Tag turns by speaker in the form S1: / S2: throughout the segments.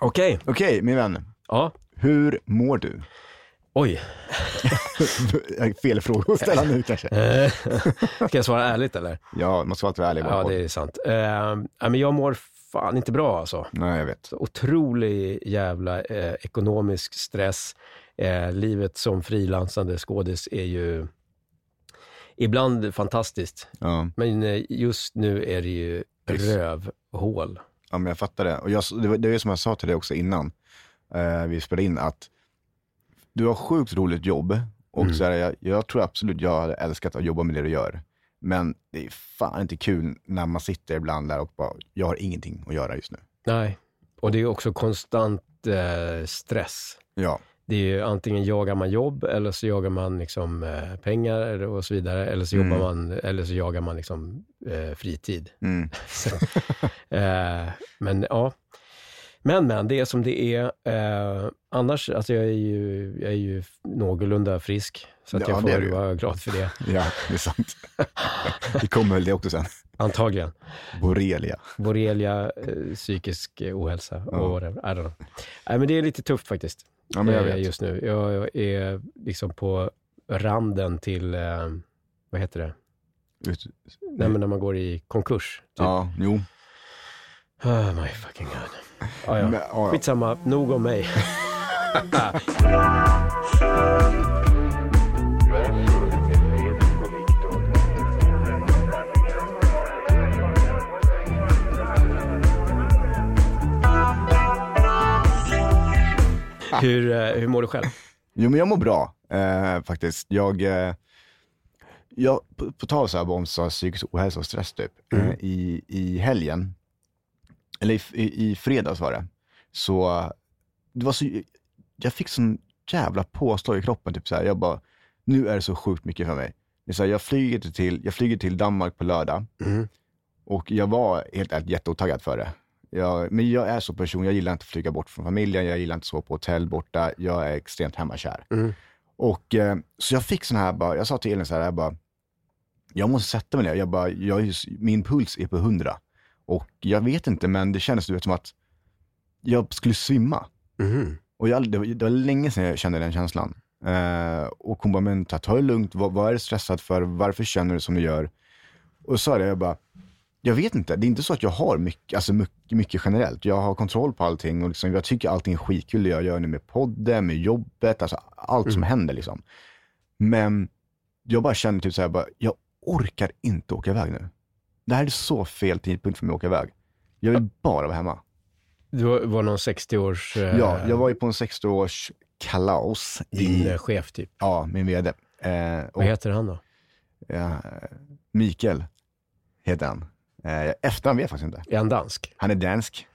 S1: Okej,
S2: Okej, min vän.
S1: ja.
S2: Hur mår du?
S1: Oj,
S2: Fel fråga att ställa nu kanske.
S1: Eh, ska jag svara ärligt eller?
S2: Ja, man måste alltid vara ärlig.
S1: Ja, det är sant. Ja, men jag mår fan inte bra alltså.
S2: Nej, jag vet.
S1: Så otrolig jävla eh, ekonomisk stress. Eh, livet som frilansande skådis är ju ibland fantastiskt.
S2: Ja.
S1: Men eh, just nu är det ju rövhål.
S2: Ja, men jag fattar det. Och jag, det, var, det är som jag sa till dig också innan eh, vi spelade in, att du har sjukt roligt jobb. Och
S1: Mm.
S2: så här, jag, jag tror absolut jag hade älskat att jobba med det du gör. Men det är fan inte kul när man sitter ibland där och bara, jag har ingenting att göra just nu.
S1: Nej, och det är också konstant eh, stress.
S2: Ja,
S1: Det är ju antingen jagar man jobb eller så jagar man liksom, eh, pengar och så vidare. Eller så,
S2: Mm.
S1: jobbar man, eller så jagar man liksom, eh, fritid.
S2: mm.
S1: Så, eh, men ja. Men, men, det är som det är. Eh, annars, alltså jag är ju, jag är ju någorlunda frisk. Så att
S2: Ja,
S1: jag får vara glad för det.
S2: ja det är sant. det kommer väl det också sen.
S1: Antagligen.
S2: Borrelia.
S1: Borrelia, eh, psykisk ohälsa
S2: Ja.
S1: och whatever. I don't know. Nej, men det är lite tufft faktiskt.
S2: Ja, men jag
S1: eh,
S2: vet.
S1: Just nu. Jag är liksom på randen till, eh, vad heter det?
S2: Ut-
S1: Nej, men när man går i konkurs. Typ.
S2: Ja, jo.
S1: Oh my fucking god. Ah, ja.
S2: Men, ja, ja.
S1: Skitsamma, nog om mig. hur, eh, hur mår du själv?
S2: Jo, men jag mår bra eh, faktiskt. Jag, eh, jag på, på tal så här om så här psykisk ohälsa och stress typ.
S1: Mm.
S2: Eh, i, I helgen, eller i, i, i fredags var det, så det var så, jag fick sån jävla påslag i kroppen. Typ så här, jag bara, nu är det så sjukt mycket för mig. Det är så här, jag, flyger till, jag flyger till Danmark på lördag
S1: Mm.
S2: och jag var helt ärligt jätteotaggad för det. Jag, men jag är så person, jag gillar inte att flyga bort från familjen, jag gillar inte att sova på hotell borta, jag är extremt hemmakär.
S1: Mm.
S2: Och eh, så jag fick sån här, bara, jag sa till Elin så här, jag bara, jag måste sätta mig ner. Jag bara, jag, min puls är på 100. Och jag vet inte, men det kändes du vet, som att jag skulle svimma.
S1: Mhm.
S2: Och jag, det, var, det var länge sedan jag kände den känslan. Eh, och hon bara, men ta, ta det lugnt, vad, vad är du stressad för, varför känner du som du gör? Och så sa det, jag bara, jag vet inte, det är inte så att jag har mycket, alltså mycket, mycket generellt. Jag har kontroll på allting och liksom, jag tycker allting är skitkul det jag gör nu med podden, med jobbet, alltså allt som händer liksom. Men jag bara känner typ så här, bara, jag orkar inte åka iväg nu. Det här är så fel tidpunkt för mig att åka iväg. Jag vill bara vara hemma.
S1: Du var, var någon 60-års... eh,
S2: Ja, jag var ju på en 60-års kalas
S1: Din
S2: i,
S1: eh, chef typ.
S2: ja, min vd. Eh, och,
S1: Vad heter han då?
S2: ja, Mikael heter han. Eh, efternamn vet jag faktiskt inte.
S1: Är han dansk?
S2: Han är dansk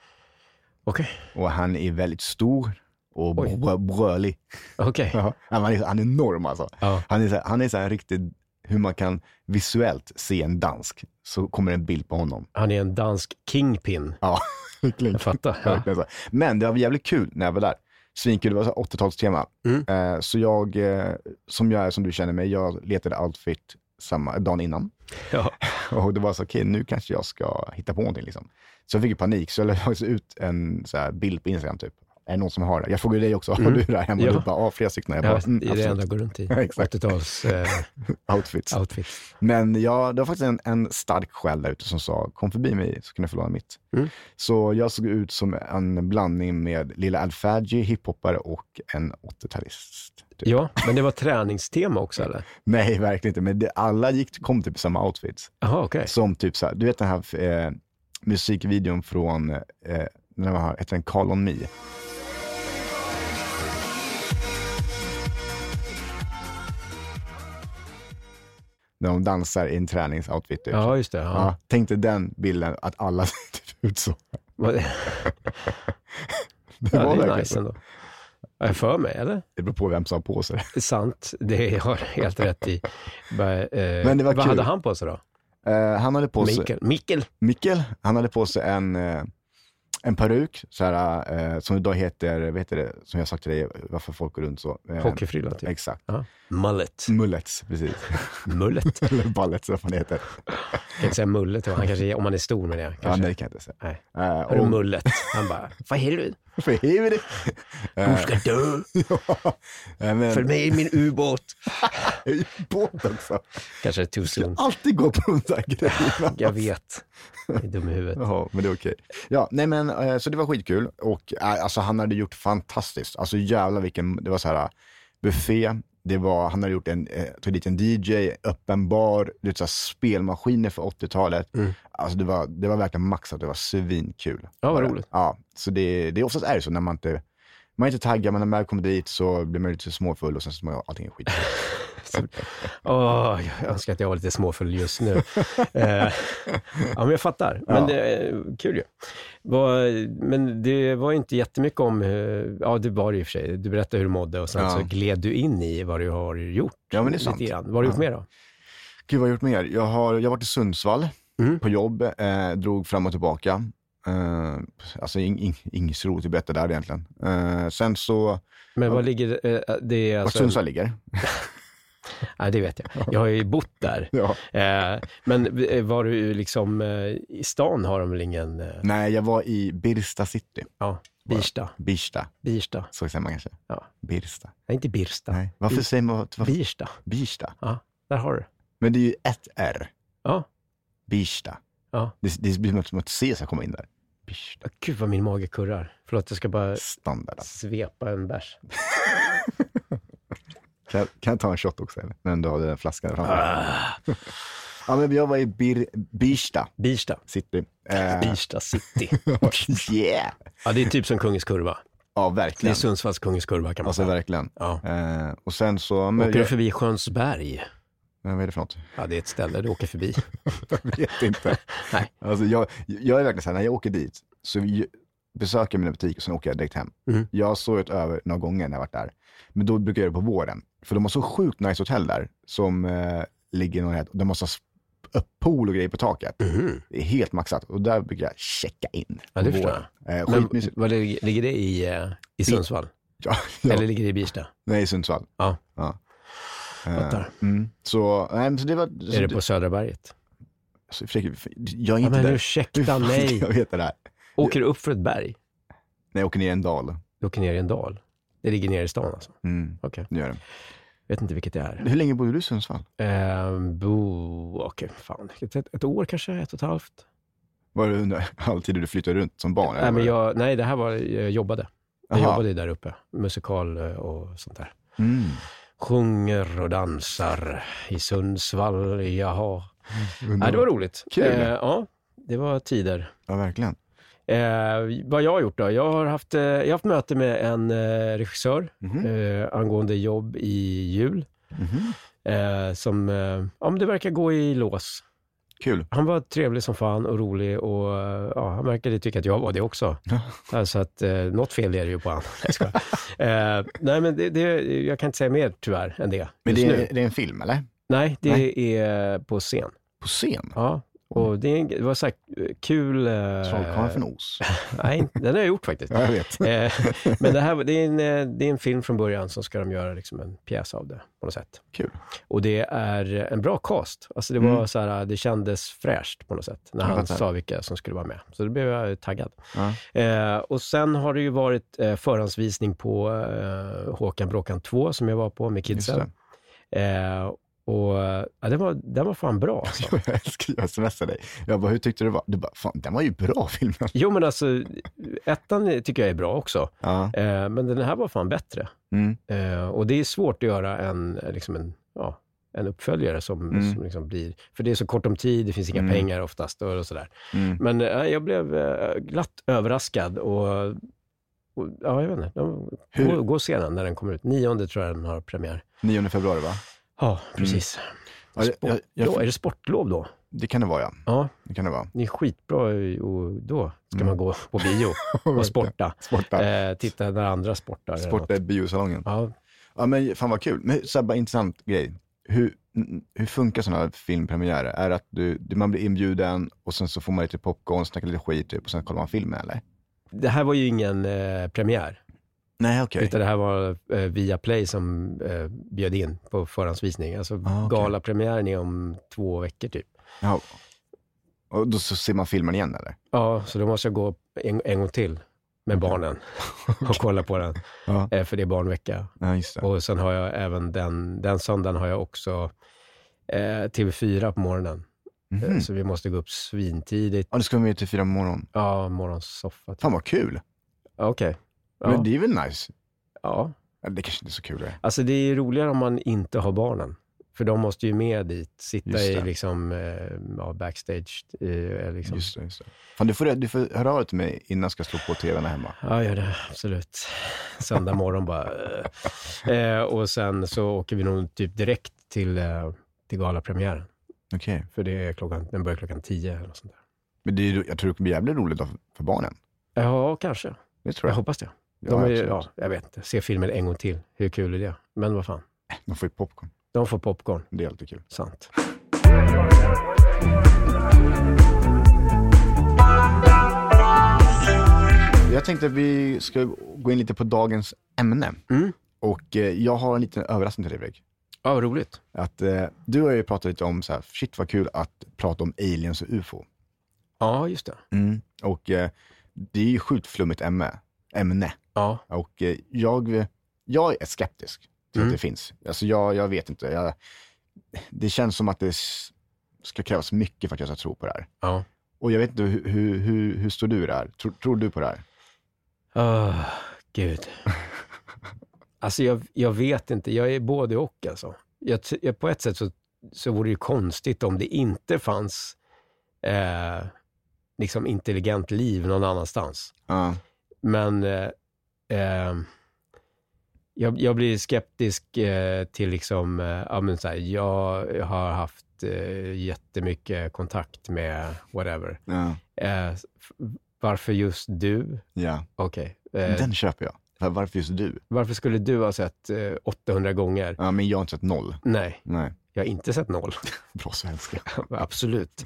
S1: Okej.
S2: och han är väldigt stor och
S1: Oj.
S2: brölig.
S1: Okej.
S2: Ja, han, är, han är enorm alltså.
S1: Ja.
S2: Han är så här, han är så här riktigt, hur man kan visuellt se en dansk, så kommer en bild på honom.
S1: Han är en dansk kingpin.
S2: Ja, verkligen.
S1: Jag fattar. Ja.
S2: Verkligen så. Men det var jävligt kul när jag var där. Svinkul, det var så här 80-talstema.
S1: Mm.
S2: Eh, så jag, eh, som jag är, som du känner mig, jag letade outfit samma, dagen innan.
S1: Ja.
S2: Och det var så, okej, nu kanske jag ska hitta på någonting. Liksom. Så jag fick ju panik, så jag la ut en så här, bild på Instagram typ. Är det någon som har det? Jag frågade dig också, har
S1: Mm.
S2: du det här hemma?
S1: Ja.
S2: Du bara, ja, flera stycken. Jag
S1: Ja,
S2: bara, mm,
S1: det är det enda jag går runt i.
S2: Ja, exakt.
S1: 80-tals eh,
S2: Outfits.
S1: outfit.
S2: Men ja, det var faktiskt en, en stark själ där ute som sa, kom förbi mig så kan du få låna mitt.
S1: Mm.
S2: Så jag såg ut som en blandning med Lilla Alfadji, hiphoppare och en 80-talist. Typ.
S1: Ja, men det var träningstema också eller?
S2: Nej, verkligen inte. Men det, alla gick, kom typ i samma outfits.
S1: Jaha, okej.
S2: Som typ så här, du vet den här eh, musikvideon från, eh, när man har, heter den Call on Me? När de dansar i en träningsoutfit. Typ.
S1: Ja, just det.
S2: Ja.
S1: Ja.
S2: tänk dig den bilden, att alla ser ut så. Det
S1: Ja,
S2: var
S1: det är nice
S2: så.
S1: ändå. Är jag för mig, eller?
S2: Det beror på vem som har på sig.
S1: Sant, det har jag helt rätt i. Eh,
S2: Men det var
S1: vad
S2: kul.
S1: hade han på sig då?
S2: Eh, han hade på sig,
S1: Mikkel? Mikkel?
S2: Mikkel, han hade på sig en, eh, En peruk, så här, eh, som idag heter, vet du det, som jag sagt till dig, varför folk går runt så. Eh,
S1: Hockeyfrilla typ.
S2: Exakt.
S1: Ja. Mullet.
S2: Mullets, precis.
S1: Mullet.
S2: Eller ballets, vad fan det heter.
S1: Jag kan inte säga mullet, han kanske, om han är stor med det.
S2: Ja,
S1: Kanske.
S2: nej, det kan jag inte säga.
S1: Nej.
S2: Eh,
S1: du
S2: och-
S1: mullet? Han bara, vad är du?
S2: För helvete!
S1: Du ska dö.
S2: Eh, men,
S1: med i min ubåt.
S2: båt också.
S1: Kanske är too soon.
S2: Alltid gå på de där grejerna.
S1: Jag vet. Är dum i huvudet.
S2: Jaha, men det är okej. Ja, nej men eh, så det var skitkul och eh, alltså han hade gjort fantastiskt. Alltså jävlar vilken, det var så här buffé, det var, han hade gjort en, eh, tagit dit en DJ, öppen bar, vet, så spelmaskiner för 80-talet.
S1: Mm.
S2: Alltså det var, det var verkligen maxat, det var svinkul.
S1: Ja, vad roligt.
S2: Ja, så det, det oftast är det så när man inte, man är inte taggad, men när man väl kommer dit så blir man lite småfull och sen så är allting är skit.
S1: Åh, jag önskar att jag var lite småfull just nu. eh, ja, men jag fattar. Men
S2: Ja.
S1: det kul ju. Var, men det var inte jättemycket om, eh, ja det var det i och för sig. Du berättade hur du mådde och sen
S2: Ja.
S1: så gled du in i vad du har gjort.
S2: Ja, men det är
S1: lite
S2: sant.
S1: grann. Vad har du gjort
S2: Ja.
S1: mer då?
S2: Gud, vad har jag gjort mer? Jag har, jag har varit i Sundsvall
S1: Mm.
S2: på jobb, eh, drog fram och tillbaka. Eh, alltså in, in, inget roligt att berätta där egentligen. Eh, sen så,
S1: Men vad ligger eh, det? Är
S2: vart
S1: alltså,
S2: Sundsvall ligger.
S1: Nej, det vet jag. Jag har ju bott där.
S2: Ja.
S1: Men var du liksom, i stan har de väl ingen,
S2: Nej, jag var i Birsta city.
S1: ja, Birsta.
S2: Birsta,
S1: Birsta.
S2: så säger man kanske.
S1: Ja.
S2: Birsta.
S1: Nej, inte Birsta.
S2: Nej. Varför säger man varför?
S1: Birsta.
S2: Birsta?
S1: Ja, där har du.
S2: Men det är ju ett R.
S1: Ja.
S2: Birsta.
S1: Ja.
S2: Det, det blir som att C ska komma in där.
S1: Gud vad min mage kurrar. Förlåt, jag ska bara
S2: Standard.
S1: svepa en bärs.
S2: Kan, jag- kan jag ta en shot också eller? När du har den flaskan framför.
S1: Ah,
S2: Ja, men jag var i Bir, Birsta
S1: Birsta.
S2: city. Eh,
S1: Birsta city.
S2: yeah!
S1: Ja, det är typ som Kungens Kurva.
S2: Ja,
S1: Det är
S2: verkligen.
S1: Sundsvalls Kungens Kurva kan man
S2: Alltså
S1: säga.
S2: verkligen.
S1: Ja.
S2: Eh, och sen så, men,
S1: Åker du förbi Sjönsberg?
S2: vad är det för något?
S1: Ja, det är ett ställe du åker förbi.
S2: Jag vet inte.
S1: Nej.
S2: Alltså, jag, jag är verkligen så här, när jag åker dit så vi- besöker jag mina butiker och sen åker jag direkt hem.
S1: Mm.
S2: Jag har sovit över några gånger när jag varit där. Men då brukar jag göra det på våren. För de har så sjukt nice hotell där som eh, ligger i närheten. De sp- upp pool och grejer på taket.
S1: Mhm.
S2: Det är helt maxat. Och där brukar jag checka in.
S1: Ja, det förstår
S2: våren. Eh,
S1: Men vad ligger, det i, eh, i Sundsvall?
S2: Ja, ja.
S1: Eller ligger det i Birsta?
S2: Nej, i Sundsvall.
S1: Ja.
S2: ja. Eh,
S1: Fattar.
S2: mm. Så, nej, så det var... Så
S1: Är det på Södra berget?
S2: Så jag, försöker, jag är
S1: Ja,
S2: inte
S1: men
S2: där.
S1: ursäkta, nej.
S2: Jag vet det där.
S1: Åker du upp för ett berg?
S2: När jag åker ner i en dal.
S1: Du åker ner i en dal? Det ligger ner i stan alltså?
S2: Mm,
S1: Okej.
S2: det gör det.
S1: Vet inte vilket det är.
S2: Hur länge bodde du i Sundsvall?
S1: Eh, bo, okej, fan. Ett, ett år kanske, ett och ett halvt.
S2: Var det under all tid du flyttade runt som barn?
S1: Nej, men jag, nej, det här var, jag jobbade. Jag
S2: Jaha.
S1: jobbade där uppe. Musikal eh, och sånt där.
S2: Mm.
S1: Sjunger och dansar i Sundsvall, jaha.
S2: Underbart.
S1: Nej, det var roligt.
S2: Kul.
S1: Eh, ja, det var tider.
S2: Ja, verkligen.
S1: Eh, vad jag har gjort då? Jag har haft, eh, jag har haft möte med en eh, regissör
S2: Mhm.
S1: eh, angående jobb i jul.
S2: Mhm.
S1: Eh, som, ja men det verkar gå i lås.
S2: Kul.
S1: Han var trevlig som fan och rolig och ja, han verkade tycka att jag var det också.
S2: Ja.
S1: Alltså att eh, något fel är det ju på honom. Eh, nej men det, det, jag kan inte säga mer tyvärr än det.
S2: Men det är, det är en film, eller?
S1: Nej, det
S2: Nej.
S1: är på scen.
S2: På scen?
S1: Ja. Och det, var så här eh, kul... Eh,
S2: Trollkarlen från Oz.
S1: nej, den har jag gjort faktiskt.
S2: Ja, jag vet.
S1: Eh, men det, här, det, är en, det är en film från början, så ska de göra liksom en pjäs av det på något sätt.
S2: Kul.
S1: Och det är en bra cast. Alltså det, var
S2: Mm.
S1: så här, det kändes fräscht på något sätt, när han sa vilka som skulle vara med. Så då blev jag taggad.
S2: Ja.
S1: Eh, och sen har det ju varit eh, förhandsvisning på eh, Håkan Bråkan 2, som jag var på med kidsen. Eh, och ja, den, var, den var fan bra alltså.
S2: Jag smsade dig. Jag bara, hur tyckte du det var? Du bara, fan den var ju bra filmen.
S1: Jo men alltså, ettan tycker jag är bra också.
S2: Ja.
S1: Eh, men den här var fan bättre.
S2: Mm.
S1: Eh, och det är svårt att göra en, liksom en, ja, en uppföljare som,
S2: Mm.
S1: som liksom blir... För det är så kort om tid, det finns inga
S2: Mm.
S1: pengar oftast och, sådär.
S2: Mm.
S1: Men eh, jag blev eh, glatt överraskad och, ja, jag vet inte.
S2: Hur-
S1: gå, gå se den när den kommer ut. Nionde tror jag den har premiär.
S2: 9 februari va?
S1: Ja, precis.
S2: Ja, jag- jag- jag-
S1: Sportlov, är det sportlov då?
S2: Det kan det vara ja.
S1: Ja,
S2: Det kan det vara.
S1: det är skitbra och då ska
S2: Mm.
S1: man gå på bio och sporta.
S2: Sporta.
S1: Eh, titta när andra sportar.
S2: Sporta i biosalongen.
S1: Ja,
S2: Ja men fan vad kul. Men så bara intressant grej. Hur, hur funkar sådana här filmpremiärer? Är det att du, man blir inbjuden och sen så får man lite popcorn, snackar lite skit typ, och sen kollar man filmen eller?
S1: det här var ju ingen eh, premiär.
S2: Nej, okej.
S1: Utan det här var eh, via Play som eh, bjöd in på förhandsvisning. Alltså
S2: Ah, okej.
S1: galapremiären är om två veckor typ.
S2: Ja. Och då så ser man filmen igen eller?
S1: Ja, så då måste jag gå en, en gång till med barnen och kolla på den.
S2: Ja.
S1: Eh, för det är barnvecka.
S2: Ja, just det.
S1: Och sen har jag även den, den söndagen har jag också eh, TV4 på morgonen.
S2: Mhm.
S1: Så vi måste gå upp svintidigt.
S2: Ja, du ska vara med till fyra på morgonen.
S1: Ja, morgonsoffa. Typ.
S2: Fan vad kul.
S1: Okej. Ja.
S2: Men det är väl nice?
S1: ja,
S2: Det kanske inte är så kul det.
S1: alltså det är roligare om man inte har barnen. För de måste ju med dit, sitta i liksom, eh, ja, backstage. Eh, liksom.
S2: Just det, just det. Fan, du får, du får höra av dig till mig innan jag ska slå på tvn hemma.
S1: Ja, gör det. Absolut. Söndag morgon bara. eh. Eh, och sen så åker vi nog typ direkt till, till galapremiären.
S2: Okej.
S1: För det är klockan, den börjar klockan tio eller något sånt där.
S2: Men det är, jag tror det kommer bli jävligt roligt för barnen.
S1: Ja, kanske.
S2: Det tror
S1: Jag
S2: jag.
S1: hoppas det. De är, ja, jag vet inte. Se filmen en gång till. Hur kul är det? Men vad fan.
S2: De får ju popcorn.
S1: De får popcorn.
S2: Det är alltid kul.
S1: Sant.
S2: Jag tänkte att vi ska gå in lite på dagens ämne.
S1: Mm.
S2: Och eh, jag har en liten överraskning till dig Fredrik.
S1: Ja, vad roligt.
S2: Att, eh, du har ju pratat lite om så här, shit vad kul att prata om aliens och ufo.
S1: Ja, just det.
S2: Och eh, det är ju sjukt flummigt ämne. Ämne.
S1: Ja,
S2: Och eh, jag, jag är skeptisk till
S1: Mm.
S2: att det finns. Alltså jag, jag vet inte. Jag, det känns som att det ska krävas mycket för att jag ska tro på det här.
S1: ja.
S2: Och jag vet inte, hur, hur, hur, hur står du i det här? Tror, tror du på det här?
S1: Oh, gud. Alltså jag, jag vet inte. Jag är både och alltså. Jag, jag, på ett sätt så, så vore det konstigt om det inte fanns eh, liksom intelligent liv någon annanstans.
S2: Ja.
S1: Men eh, eh, jag, jag blir skeptisk eh, till liksom, eh, ja, men så här, jag har haft eh, jättemycket kontakt med whatever.
S2: Ja.
S1: Eh, varför just du?
S2: ja.
S1: Okej. Eh,
S2: Den köper jag. Var- Varför just du?
S1: varför skulle du ha sett eh, 800 gånger?
S2: Ja, men jag har inte sett noll.
S1: Nej,
S2: Nej.
S1: Jag har inte sett noll.
S2: Bra svenska.
S1: Absolut.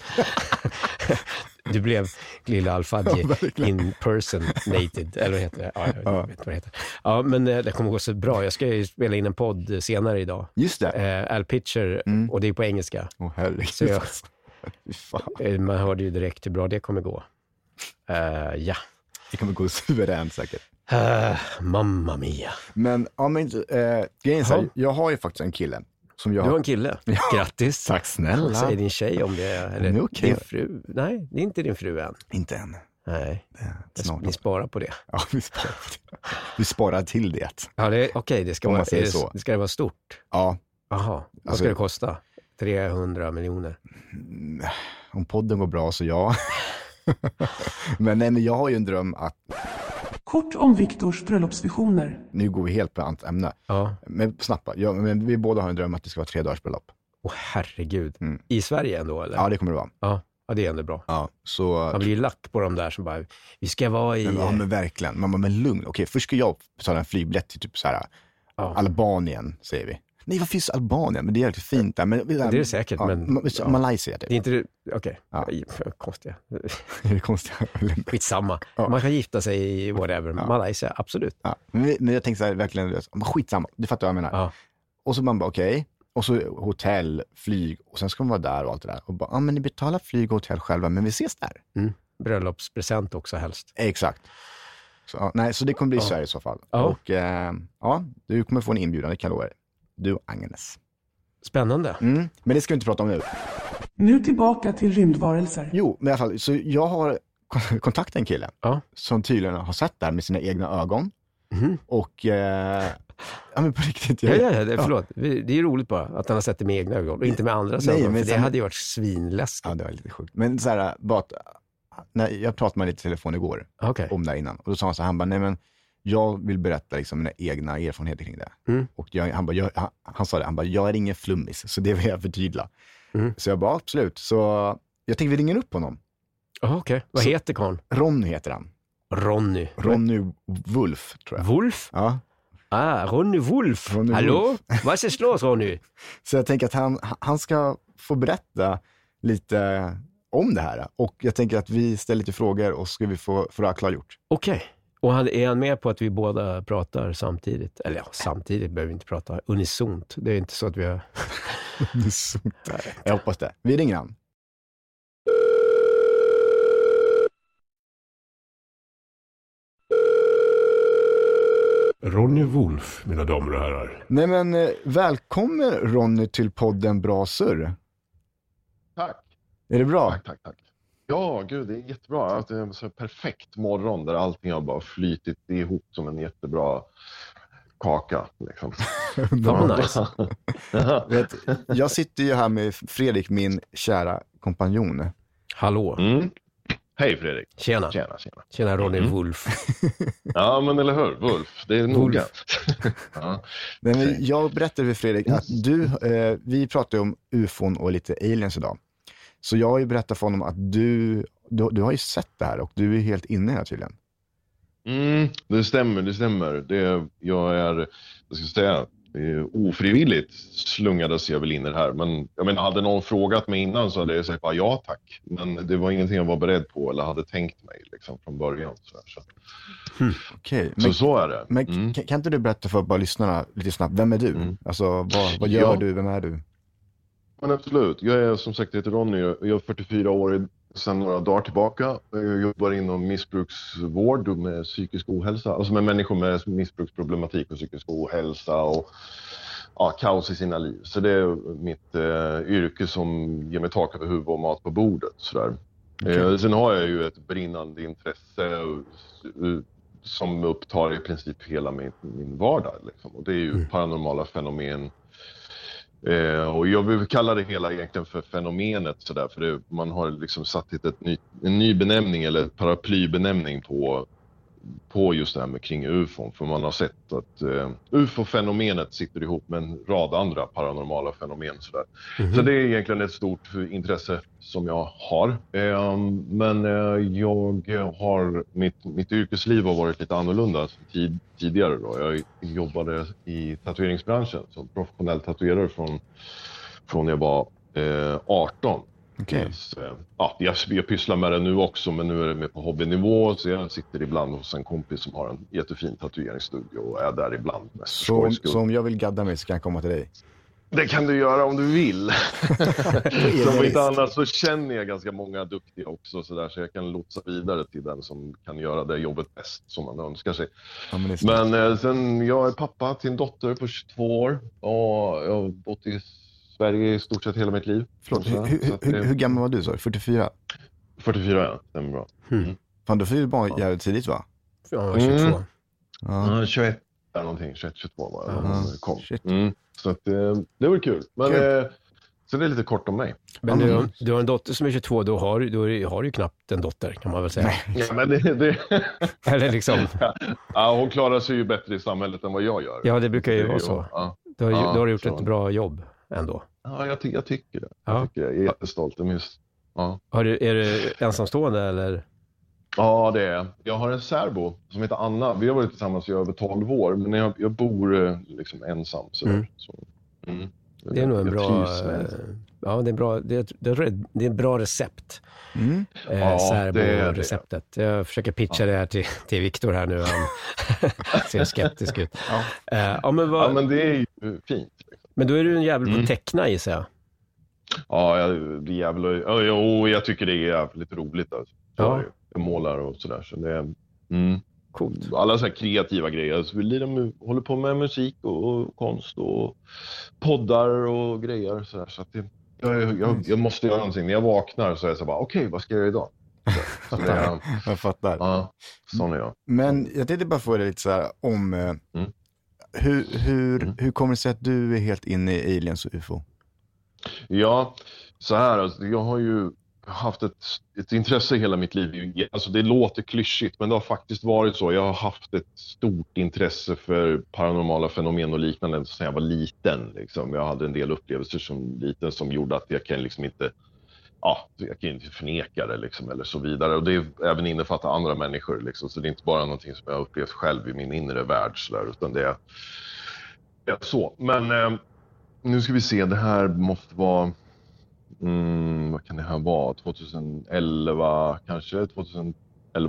S1: du blev lilla Alfadji impersonated, eller vad heter det? Ja, jag
S2: Ja.
S1: vet vad det heter. Ja, men eh, det kommer gå så bra. Jag ska ju spela in en podd senare idag.
S2: Just det.
S1: Eh, Al Pitcher,
S2: Mm.
S1: och det är på engelska.
S2: Åh herregud.
S1: Så jag-. Eh, man hörde ju direkt hur bra det kommer gå. Eh, ja.
S2: Det kommer gå suveränt säkert.
S1: Uh, mamma mia.
S2: Men, ja men, äh, grejen är så här,
S1: Ja.
S2: jag har ju faktiskt en kille som jag
S1: Du har en kille. Grattis.
S2: Tack snälla.
S1: Vad säger din tjej om det? Eller
S2: är okej.
S1: din fru? Nej, det är inte din fru än.
S2: Inte än.
S1: Nej,
S2: Det Snart.
S1: ni sparar på det.
S2: Ja, vi sparar, på det. vi sparar till det.
S1: Ja, det, okej, det ska vara, det,
S2: så.
S1: det ska det vara stort?
S2: Ja,
S1: Jaha, vad
S2: Alltså-
S1: ska det kosta? 300 miljoner?
S2: mm, om podden går bra så ja. men nej, men jag har ju en dröm att,
S3: Kort om Viktors bröllopsvisioner.
S2: nu går vi helt på annat ämne,
S1: Ja.
S2: men snabbt ja, men vi båda har en dröm att det ska vara tre dagars bröllop.
S1: Åh herregud.
S2: Mm.
S1: I Sverige ändå eller?
S2: Ja, det kommer det vara.
S1: ja. Ja, det är ändå bra.
S2: Ja, så,
S1: Man blir ju lack på de där som bara, vi ska vara i...
S2: men, ja, men verkligen. Man bara, men lugn. Okej, först ska jag betala en flygbiljett till typ så här,
S1: Ja.
S2: Albanien, säger vi. Nej, vad finns Albanien? Men det är lite fint där. Men,
S1: det är det säkert, men- ja.
S2: Malaysia, typ.
S1: Det är inte det, okej.
S2: Ja.
S1: Ja. Konstiga.
S2: Det är konstigt.
S1: Skitsamma.
S2: Ja.
S1: Man kan gifta sig i whatever. Malaysia, absolut.
S2: Ja, men, men jag tänkte så här, verkligen, men skitsamma, du fattar vad jag menar.
S1: Ja.
S2: Och så man bara, okej. Och så hotell, flyg och sen ska man vara där och allt det där. Och bara, ja men ni betalar flyg och hotell själva, men vi ses där.
S1: Bröllopspresent också helst.
S2: Exakt. Så, ja, nej, så det kommer bli
S1: Ja.
S2: Sverige i så fall.
S1: Ja.
S2: Och eh, ja, du kommer få en inbjudan, det kan jag lova dig. Du och Agnes.
S1: Spännande.
S2: Mm. Men det ska vi inte prata om nu.
S3: Nu tillbaka till rymdvarelser.
S2: Jo, men i alla fall, så jag har kon- kontaktat en kille
S1: Ja.
S2: som tydligen har sett det här med sina egna ögon.
S1: Mhm.
S2: Och, eh, ja men på riktigt.
S1: Ja,
S2: jag-
S1: ja, ja, det, förlåt. Vi- Det är ju roligt bara att han har sett det med egna ögon och inte med andras
S2: Nej,
S1: ögon.
S2: men
S1: För det
S2: sen-
S1: hade ju varit svinläskigt.
S2: Ja, det var lite sjukt. Men så här, bara att, när jag pratade med honom lite i telefon igår
S1: Okej.
S2: om det här innan. Och då sa han så här, han bara, nej men jag vill berätta liksom mina egna erfarenheter kring det.
S1: Mm.
S2: Och jag, han, bara, jag, han, han sa det, han bara, jag är ingen flummis, så det vill jag förtydliga.
S1: Mm.
S2: Så jag bara, absolut. Så jag tänkte vi ringer upp honom.
S1: Okej. Vad
S2: Så-
S1: heter karln?
S2: Ronny heter han.
S1: Ronny.
S2: Ronny Wolf, tror jag.
S1: Wolf?
S2: Ja.
S1: Ah, Ronny Wolf.
S2: Ronny
S1: Hallå? Vad ska slås Ronny?
S2: Så jag tänker att han, han ska få berätta lite om det här. Och jag tänker att vi ställer lite frågor och ska vi få, få det här klargjort.
S1: Okej. Och han, är han med på att vi båda pratar samtidigt? Eller ja, samtidigt behöver vi inte prata unisont. Det är inte så att vi har...
S2: jag hoppas det. Vi ringer han.
S4: Ronny Wolf, mina damer och herrar.
S2: Nej men eh, välkommen Ronny till podden Bra Surr.
S5: Tack.
S2: Är det bra?
S5: Tack, tack, tack. Ja, gud, det är jättebra. Att Det är en så perfekt morgon där allting har bara flytit ihop som en jättebra kaka. Liksom.
S1: Nice.
S2: Vet, jag sitter ju här med Fredrik, min kära kompanjon.
S1: Hallå.
S5: Mm. Hej Fredrik.
S1: Tjena.
S5: Tjena, tjena.
S1: Tjena Ronny
S5: Mm.
S1: Wolf.
S5: Ja, men eller hur? Wolf, det är noga. ja.
S2: Men jag berättade för Fredrik att du, eh, vi pratar ju om ufon och lite aliens idag. Så jag har ju berättat för honom att du, du, du har ju sett det här och du är helt inne här tydligen.
S5: Mm, det stämmer, det stämmer. Det, jag är, vad ska jag säga, ofrivilligt slungades jag väl in i det här. Men jag menar, hade någon frågat mig innan så hade jag sagt bara ja tack. Men det var ingenting jag var beredd på eller hade tänkt mig liksom, från början. Så, här, så.
S2: Okej,
S5: så
S2: men,
S5: så är det.
S2: men
S5: Mm.
S2: kan, kan inte du berätta för bara lyssnarna lite snabbt, vem är du?
S5: Mm.
S2: Alltså vad, vad gör
S5: Ja.
S2: du, vem är du?
S5: Men absolut. Jag är som sagt heter Ronny. Jag är 44 år sedan några dagar tillbaka. Jag jobbar inom missbruksvård med psykisk ohälsa. Alltså med människor med missbruksproblematik och psykisk ohälsa och ja, kaos i sina liv. Så det är mitt eh, yrke som ger mig tak över huvudet och mat på bordet. Sådär. Eh, sen har jag ju ett brinnande intresse eh, som upptar i princip hela min, min vardag. Liksom. Och det är ju paranormala fenomen, Eh, och jag vill kalla det hela egentligen för fenomenet sådär, för det, man har liksom satt hit ett ny, en ny benämning eller paraplybenämning på, på just det här med kring ufon. För man har sett att eh, ufo-fenomenet sitter ihop med en rad andra paranormala fenomen. Sådär. Så det är egentligen ett stort intresse som jag har. Eh, men eh, jag har, mitt, mitt yrkesliv har varit lite annorlunda tid, tidigare. Då. Jag jobbade i tatueringsbranschen som professionell tatuerare från, från jag var eh, 18. Yes, eh, ja, jag, jag pysslar med det nu också, men nu är det mer på hobbynivå. Så jag sitter ibland hos en kompis som har en jättefin tatueringsstudio och är där ibland.
S2: Så, så om jag vill gadda mig så kan jag komma till dig?
S5: Det kan du göra om du vill. som inte annat så känner jag ganska många duktiga också så, där, så jag kan lotsa vidare till den som kan göra det jobbet bäst som man önskar sig.
S2: Ja, men.
S5: Men eh, sen, jag är pappa till en dotter på 22 år och jag har bott i Sverige i stort sett hela mitt liv.
S2: Förlåt, hur, hur,
S5: det-
S2: hur, hur gammal var du sa du? 44?
S5: 44 ja, stämmer bra.
S2: Fan, då fick du barn jävligt tidigt va?
S1: Ja, han var 22.
S5: Mm.
S2: Ja.
S5: Ja, 21 eller någonting, 21, 22 var jag
S1: Ja,
S5: kom.
S2: shit.
S5: Mm. Så att, eh, det var kul. Men
S2: Kul.
S5: eh, så det är lite kort om mig.
S1: Men
S2: Ja,
S1: du,
S2: men-
S1: du har en dotter som är 22, då har, du- då har du ju knappt en dotter kan man väl säga.
S5: Ja, men det, det,
S1: Eller liksom,
S5: ja, hon klarar sig ju bättre i samhället än vad jag gör.
S1: ja det brukar ju vara så.
S5: Ja,
S1: Du har,
S5: Ja,
S1: då har du gjort
S5: så.
S1: ett bra jobb ändå.
S5: Ja jag, ty jag tycker det.
S1: Ja.
S5: Jag, tycker det. jag är jättestolt. Jag minns, ja.
S1: Har du, är du ensamstående eller?
S5: ja, det är jag. Har en särbo som heter Anna. Vi har varit tillsammans i över 12 år, men jag, jag bor eh, liksom ensam. Sådär.
S1: Mm.
S5: Så, mm.
S1: Det är nog en bra, eh, ja det är bra, det är, ett- det är, ett- det är bra recept.
S2: Mm.
S1: Eh,
S5: Ja.
S1: Särbo-receptet. Jag försöker pitcha det här till, till Viktor här nu. Han ser skeptisk ut.
S2: Ja.
S1: Eh, ja, men, vad,
S5: Ja,
S1: men...
S5: men det är ju fint. Liksom.
S1: då är du en jävel på
S5: Mm.
S1: att teckna gissar jag.
S5: Ja, jag blir jävla... Ja, jag tycker det är jävligt roligt. Alltså. Så
S1: Ja.
S5: Jag målar och sådär. Så det är, mm.
S1: Coolt.
S5: Alla så kreativa grejer. Alltså, vi mu- håller på med musik och, och konst och poddar och grejer. Så, där. så att det, jag, jag, jag, jag måste göra någonting. När jag vaknar så är jag så bara, okej, vad ska jag göra idag? Så, så är,
S2: Jag fattar.
S5: ja, sån är jag.
S2: Men jag tänkte bara få det lite så här om eh,
S5: Mm.
S2: Hur, hur,
S5: Mm.
S2: hur kommer det sig att du är helt inne i aliens och ufo?
S5: Ja, så här, alltså, jag har ju haft ett, ett intresse hela mitt liv. Alltså det låter klyschigt, men det har faktiskt varit så. Jag har haft ett stort intresse för paranormala fenomen och liknande sedan jag var liten. Liksom. Jag hade en del upplevelser som liten som gjorde att jag kan liksom inte Ja, jag kan ju inte förneka det liksom, eller så vidare. Och det är även innefattar andra människor. Liksom. Så det är inte bara någonting som jag har upplevt själv i min inre värld. Så där, utan det är ja, så. Men eh, nu ska vi se, det här måste vara mm, vad kan det här vara, 2011 kanske, 2011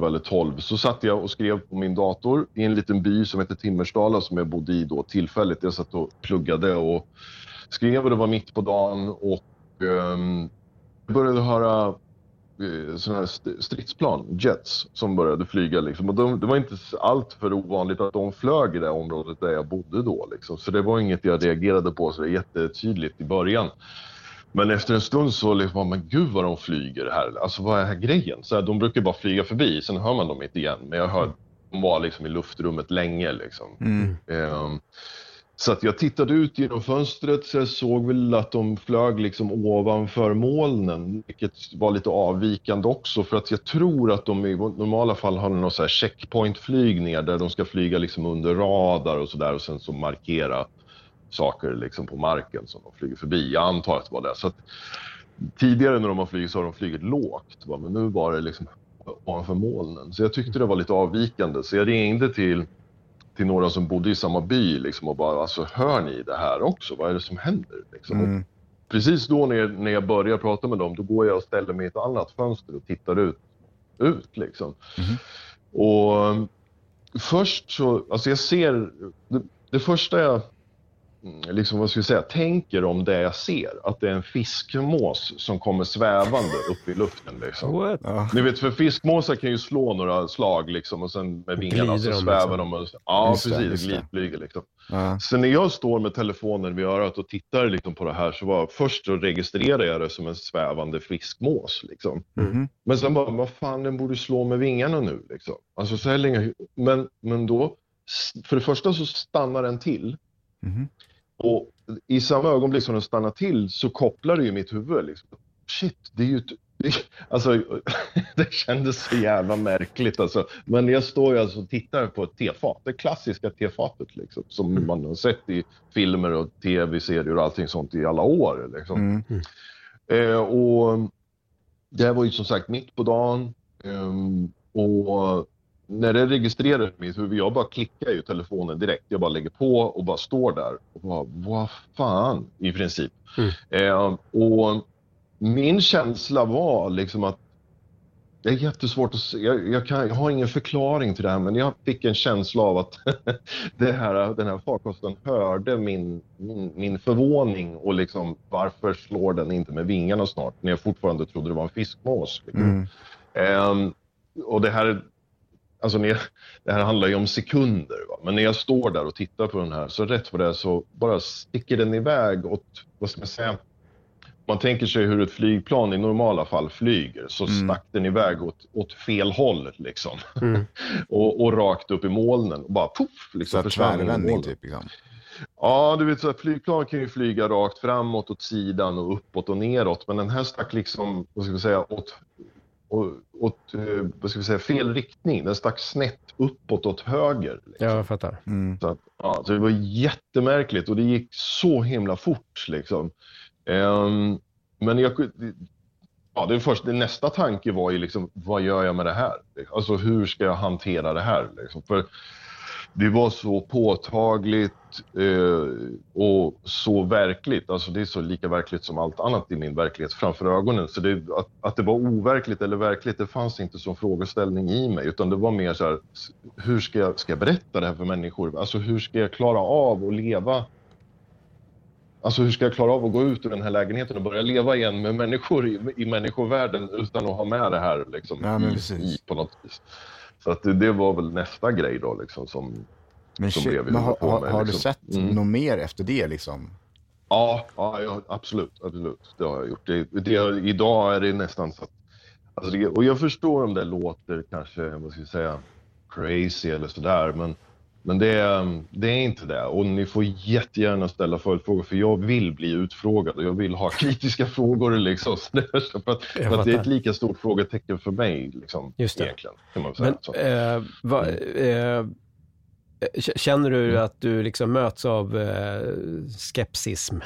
S5: eller 12, så satt jag och skrev på min dator i en liten by som heter Timmersdala som jag bodde i då tillfälligt. Jag satt och pluggade och skrev och det var mitt på dagen och um, började höra eh, sådana här st- stridsplan, jets, som började flyga. Liksom. Och de, det var inte allt för ovanligt att de flög i det området där jag bodde då. Liksom. Så det var inget jag reagerade på så det jättetydligt i början. Men efter en stund så liksom, men gud vad de flyger här. Alltså vad är här grejen? Så här, de brukar bara flyga förbi, sen hör man dem inte igen. Men jag hör, de var liksom i luftrummet länge liksom.
S2: Mm.
S5: Ehm, så att jag tittade ut genom fönstret så jag såg väl att de flög liksom ovanför molnen, vilket var lite avvikande också för att jag tror att de i normala fall har någon så här checkpointflygningar där de ska flyga liksom under radar och sådär och sen så markera saker liksom på marken som de flyger förbi. Jag antar att det var det. Så att, tidigare när de har flugit så har de flugit lågt, va? men nu var det liksom ovanför molnen. Så jag tyckte det var lite avvikande. Så jag ringde till, till några som bodde i samma by liksom, och bara, alltså hör ni det här också? Vad är det som händer? Liksom?
S2: Mm.
S5: Och Precis då när när jag börjar prata med dem, då går jag och ställer mig i ett annat fönster och tittar ut. ut liksom. Och um, först så, alltså jag ser, det, det första jag mm, liksom vad ska jag säga, tänker om det jag ser, att det är en fiskmås som kommer svävande upp i luften. Liksom.
S1: What?
S2: Ja.
S5: Ni vet, för fiskmåsar kan ju slå några slag liksom, och sen med vingarna så
S1: de
S5: svävar
S1: liksom.
S5: de. Och, ja,
S2: Just
S5: precis. Glidflyger liksom.
S2: Ja.
S5: Så när jag står med telefonen vid örat och tittar liksom på det här så var först så registrerar jag det som en svävande fiskmås. Liksom.
S2: Mhm.
S5: Men sen bara, vad fan, den borde slå med vingarna nu. Liksom. Alltså så här länge. Men, men då, för det första så stannar den till.
S2: Mhm.
S5: Och i samma ögonblick som den stannar till så kopplar det ju mitt huvud. Liksom. Shit, det är ju... det- Alltså, det kändes så jävla märkligt alltså. Men jag står ju alltså och tittar på ett tefat, det klassiska tefatet liksom. Som man har sett i filmer och tv-serier och allting sånt i alla år. Liksom.
S2: Mm.
S5: Eh, och det här var ju som sagt mitt på dagen. ehm, och när det registrerade mitt huvud, jag bara klickar ju telefonen direkt. Jag bara lägger på och bara står där och bara, vad fan, i princip.
S1: Mm.
S5: Eh, och min känsla var liksom att det är jättesvårt att se. Jag, jag, kan, jag har ingen förklaring till det här, men jag fick en känsla av att det här, den här farkosten hörde min, min, min förvåning och liksom varför slår den inte med vingarna snart när jag fortfarande trodde det var en fiskmås. Liksom.
S2: Mm.
S5: Ehm, och det här, alltså när jag, det här handlar ju om sekunder. Va? Men när jag står där och tittar på den här så rätt för det så bara sticker den iväg åt, vad ska man säga, man tänker sig hur ett flygplan i normala fall flyger så
S2: Mm.
S5: stack den iväg åt, åt fel håll liksom.
S1: Mm.
S5: och, och rakt upp i molnen och bara poff!
S2: Så
S5: Liksom,
S2: här
S5: försvann
S2: tvärvändning typ. Liksom.
S5: Ja, du vet så här, flygplan kan ju flyga rakt framåt, åt sidan och uppåt och neråt. Men den här stack liksom, vad ska vi säga, åt, åt, åt eh, vad ska vi säga, fel riktning. Den stack snett uppåt åt höger. Liksom.
S1: Ja, jag fattar.
S2: Mm.
S5: Så, att, ja, så det var jättemärkligt och det gick så himla fort liksom. Ehm, men jag, ja, det är först, det nästa tanke var ju liksom, vad gör jag med det här? Alltså hur ska jag hantera det här? Liksom? För det var så påtagligt eh, och så verkligt. Alltså det är så lika verkligt som allt annat i min verklighet framför ögonen. Så det, att, att det var overkligt eller verkligt, det fanns inte som frågeställning i mig. Utan det var mer så här, hur ska jag, ska jag berätta det här för människor? Alltså hur ska jag klara av att leva Alltså hur ska jag klara av att gå ut ur den här lägenheten och börja leva igen med människor i, i människovärlden utan att ha med det här liksom,
S2: Ja,
S5: i på något vis. Så att det, var väl nästa grej då liksom som,
S2: Men,
S5: Som blev vi
S2: men har,
S5: på med,
S2: har du
S5: liksom.
S2: sett
S5: Mm.
S2: något mer efter det liksom?
S5: Ja, ja, ja absolut, absolut. Det har jag gjort. Det, det, idag är det nästan så att... Alltså det, och jag förstår om det låter kanske, vad ska jag säga, crazy eller sådär, men, men det, är, det är inte det. Och ni får jättegärna ställa följdfrågor, för jag vill bli utfrågad och jag vill ha kritiska frågor. Liksom. För att, för att det är ett lika stort frågetecken för mig, liksom,
S1: Just det.
S5: egentligen. Kan man säga.
S1: Men eh, va, eh, k- känner du
S5: Mm.
S1: att du liksom möts av eh, skepsism?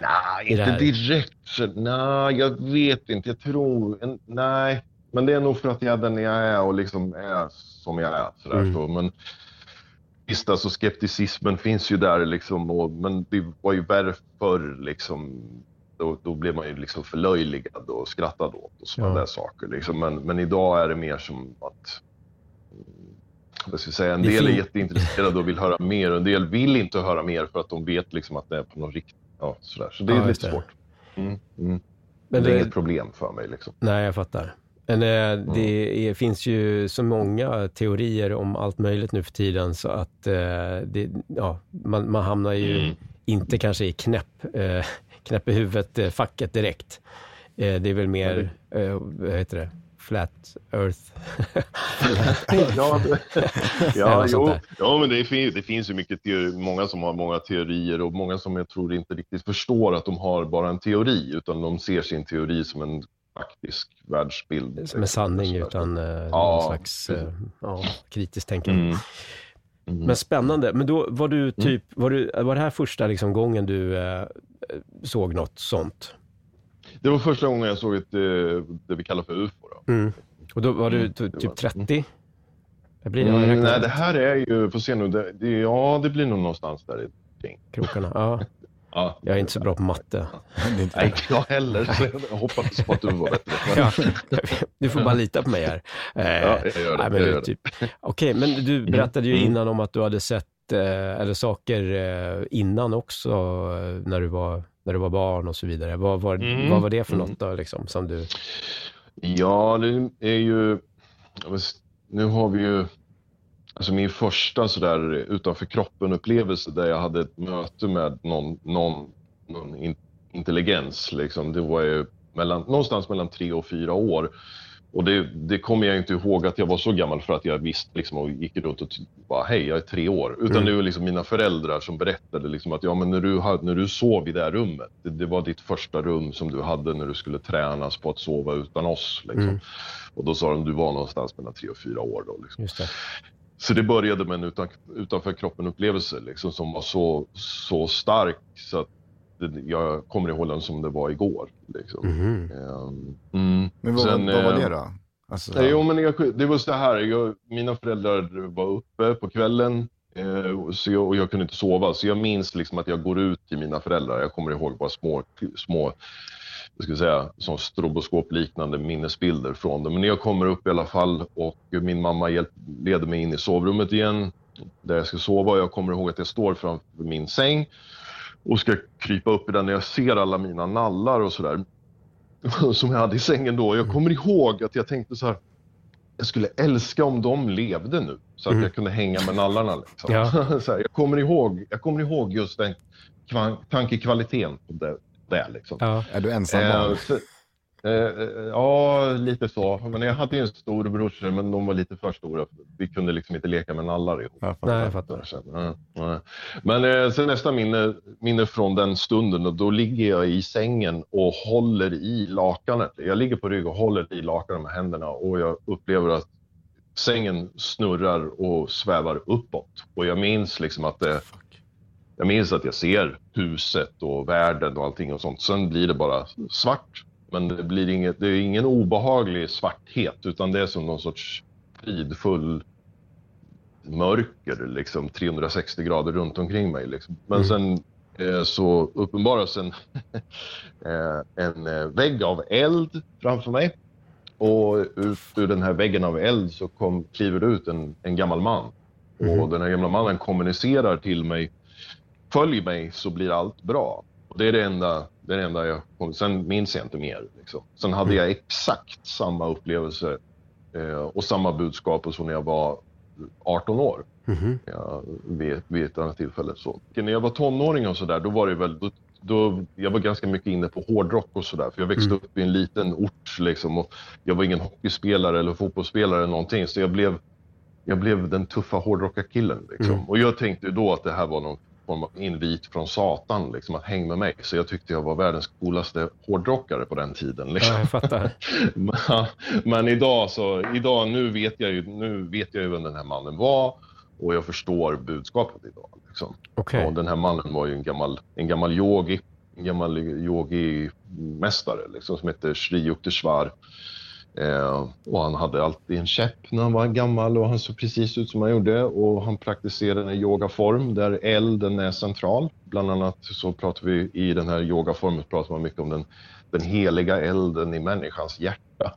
S5: Nej, inte direkt. Nej, jag vet inte. Jag tror... En, nej, men det är nog för att jag är den jag är och liksom är som jag är. Sådär,
S1: Mm.
S5: så. Men visst, alltså skepticismen finns ju där liksom. Och, men det var ju värre förr liksom. då, då blev man ju liksom förlöjligad och skrattad åt och sådana
S1: Ja.
S5: där saker. Liksom. Men, men idag är det mer som att mm, vad ska jag säga, en del är jätteintresserade och vill höra mer och en del vill inte höra mer för att de vet liksom att det är på något riktigt. Ja, sådär. Så det är
S1: Ja,
S5: lite
S1: det.
S5: svårt. Mm, mm.
S1: Men
S5: det är
S1: det-
S5: inget problem för mig. Liksom.
S1: Nej, jag fattar. Men eh, det är, finns ju så många teorier om allt möjligt nu för tiden så att eh, det, ja, man, man hamnar ju
S5: Mm.
S1: inte kanske i knäpp, eh, knäpp i huvudet-facket direkt. Eh, det är väl mer, eh, vad heter det, flat earth.
S5: ja, det,
S1: Eller
S5: ja,
S1: sånt
S5: jo, ja, men det, fin- det finns ju mycket teori, många som har många teorier och många som jag tror inte riktigt förstår att de har bara en teori utan de ser sin teori som en faktisk världsbild.
S1: Som en sanning utan eh,
S5: Ja,
S1: någon slags eh, ja, kritiskt tänkande.
S5: Mm. Mm.
S1: Men spännande. Men då var du typ, var, du, var det här första liksom gången du eh, såg något sånt?
S5: Det var första gången jag såg ett, eh, det vi kallar för UFO. Då.
S1: Mm. Och då var du
S5: Mm,
S1: ty-
S5: det
S1: typ
S5: var-
S1: 30? Jag blir, jag
S5: Mm, nej, det här är ju, får se nu, det, det, ja det blir nog någonstans där kring.
S1: Krokarna. Ja,
S5: Ja.
S1: jag är inte så bra på matte.
S2: Det är inte
S5: Nej, inte jag heller. Så jag hoppades på att du var bättre.
S1: Ja, du får bara lita på mig här. Eh,
S5: Ja, jag gör det,
S1: nej, men
S5: jag
S1: du,
S5: gör det.
S1: typ. Okej, men du berättade ju
S5: Mm.
S1: innan om att du hade sett eh, eller saker eh, innan också eh, när, du var, när du var barn och så vidare. Vad var,
S5: Mm.
S1: vad var det för
S5: Mm.
S1: något då, liksom, som du...
S5: Ja, det är ju... Nu har vi ju... Alltså min första sådär utanför kroppen-upplevelse där jag hade ett möte med någon, någon, någon in, intelligens, liksom, det var ju mellan, någonstans mellan tre och fyra år. Och det, det kommer jag inte ihåg att jag var så gammal för att jag visste liksom, och gick runt och bara hej, jag är tre år. Utan
S1: Mm.
S5: det var liksom mina föräldrar som berättade liksom att ja, men när, du, när du sov i det här rummet, det, det var ditt första rum som du hade när du skulle tränas på att sova utan oss. Liksom.
S1: Mm.
S5: Och då sa de du var någonstans mellan tre och fyra år. Då, liksom. Så det började med en utan, utanför kroppen-upplevelse liksom, som var så, så stark så att det, jag kommer ihåg den som det var igår. Liksom. Ehm, mm.
S2: Men vad,
S5: Sen,
S2: vad var
S5: eh,
S2: det då? Alltså,
S5: Nej, jo, men jag, det var så här, jag, mina föräldrar var uppe på kvällen eh, så jag, och jag kunde inte sova. Så jag minns liksom att jag går ut till mina föräldrar. Jag kommer ihåg bara små, små jag ska säga, som stroboskopliknande minnesbilder från det. Men jag kommer upp i alla fall och min mamma hjälp, leder mig in i sovrummet igen där jag ska sova. Och jag kommer ihåg att jag står framför min säng och ska krypa upp i den när jag ser alla mina nallar och sådär som jag hade i sängen då. Jag kommer ihåg att jag tänkte så här. Jag skulle älska om de levde nu så att
S1: Mm.
S5: jag kunde hänga med nallarna. Liksom.
S1: Ja.
S5: så här, jag, kommer ihåg, jag kommer ihåg just den tankekvaliteten på det. Det liksom.
S1: Ja.
S2: Är du ensam
S5: Eh,
S2: barn?
S5: så, eh, eh, ja, lite så. Men jag hade ju en storebrorsa, men de var lite för stora. Vi kunde liksom inte leka med nallar ihop.
S2: Jag fattar.
S1: Nej, jag fattar.
S5: Men eh, sen nästa minne, minne från den stunden, och då ligger jag i sängen och håller i lakanet. Jag ligger på rygg och håller i lakanet med händerna och jag upplever att sängen snurrar och svävar uppåt. Och jag minns liksom att det, jag minns att jag ser huset och världen och allting och sånt. Sen blir det bara svart. Men det, blir inget, det är ingen obehaglig svarthet utan det är som någon sorts fridfull mörker, liksom 360 grader runt omkring mig. Liksom. Men
S1: Mm.
S5: sen eh, så uppenbaras en, eh, en eh, vägg av eld framför mig. Och ut ur den här väggen av eld så kom, kliver ut en, en gammal man. Och den här gamla mannen kommunicerar till mig. Följ mig så blir allt bra. Och det är det enda, det är det enda jag kom, Sen minns jag inte mer. Liksom. Sen hade jag exakt samma upplevelse eh, och samma budskap som när jag var 18 år
S1: Mhm.
S5: ja, vid, vid ett annat tillfälle. Så. När jag var tonåring och sådär, då var det väl... Då, då, jag var ganska mycket inne på hårdrock och sådär. För jag växte
S1: Mm.
S5: upp i en liten ort liksom, och jag var ingen hockeyspelare eller fotbollsspelare eller någonting. Så jag blev, jag blev den tuffa hårdrockarkillen. Liksom.
S1: Mm.
S5: Och jag tänkte då att det här var någon form av invit från Satan, liksom, att hänga med mig. Så jag tyckte jag var världens coolaste hårdrockare på den tiden. Liksom.
S1: ja, jag fattar.
S5: Men, men idag så, idag, nu vet jag ju, nu vet jag ju vem den här mannen var och jag förstår budskapet idag. Liksom.
S1: Okej.
S5: Och den här mannen var ju en gammal, en gammal yogi, en gammal yogi-mästare liksom, som heter Sri Yukteswar. Eh, och han hade alltid en käpp när han var gammal och han såg precis ut som han gjorde och han praktiserade en yogaform där elden är central. Bland annat så pratar vi i den här yogaformen pratar man mycket om den, den heliga elden i människans hjärta.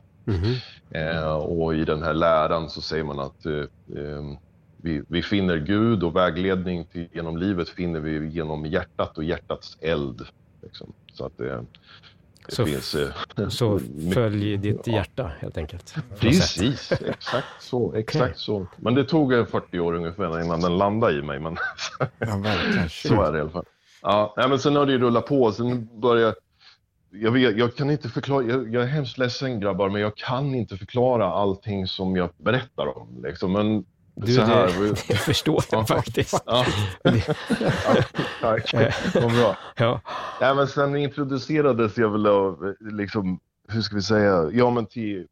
S5: Eh, och i den här läran så säger man att eh, eh, vi, vi finner Gud och vägledning till, genom livet finner vi genom hjärtat och hjärtats eld. Liksom. Så att det,
S1: Så-
S5: finns... eh,
S1: Så följ ditt hjärta helt enkelt.
S5: Precis, exakt så. Exakt så. Men det tog eh, 40 år ungefär innan den landade i mig. Men
S2: Ja,
S5: så är det i alla fall. Ja, men sen har det ju rullat på. Sen började jag, vet, jag kan inte förklara, jag, jag är hemskt ledsen grabbar, men jag kan inte förklara allting som jag berättar om. Liksom. Men
S1: Du,
S5: så här,
S1: det, jag förstår det
S5: Ja.
S1: faktiskt.
S5: Ja. tack. Vad bra.
S1: Ja.
S5: Ja, men sen introducerades jag väl av, liksom, hur ska vi säga, ja men till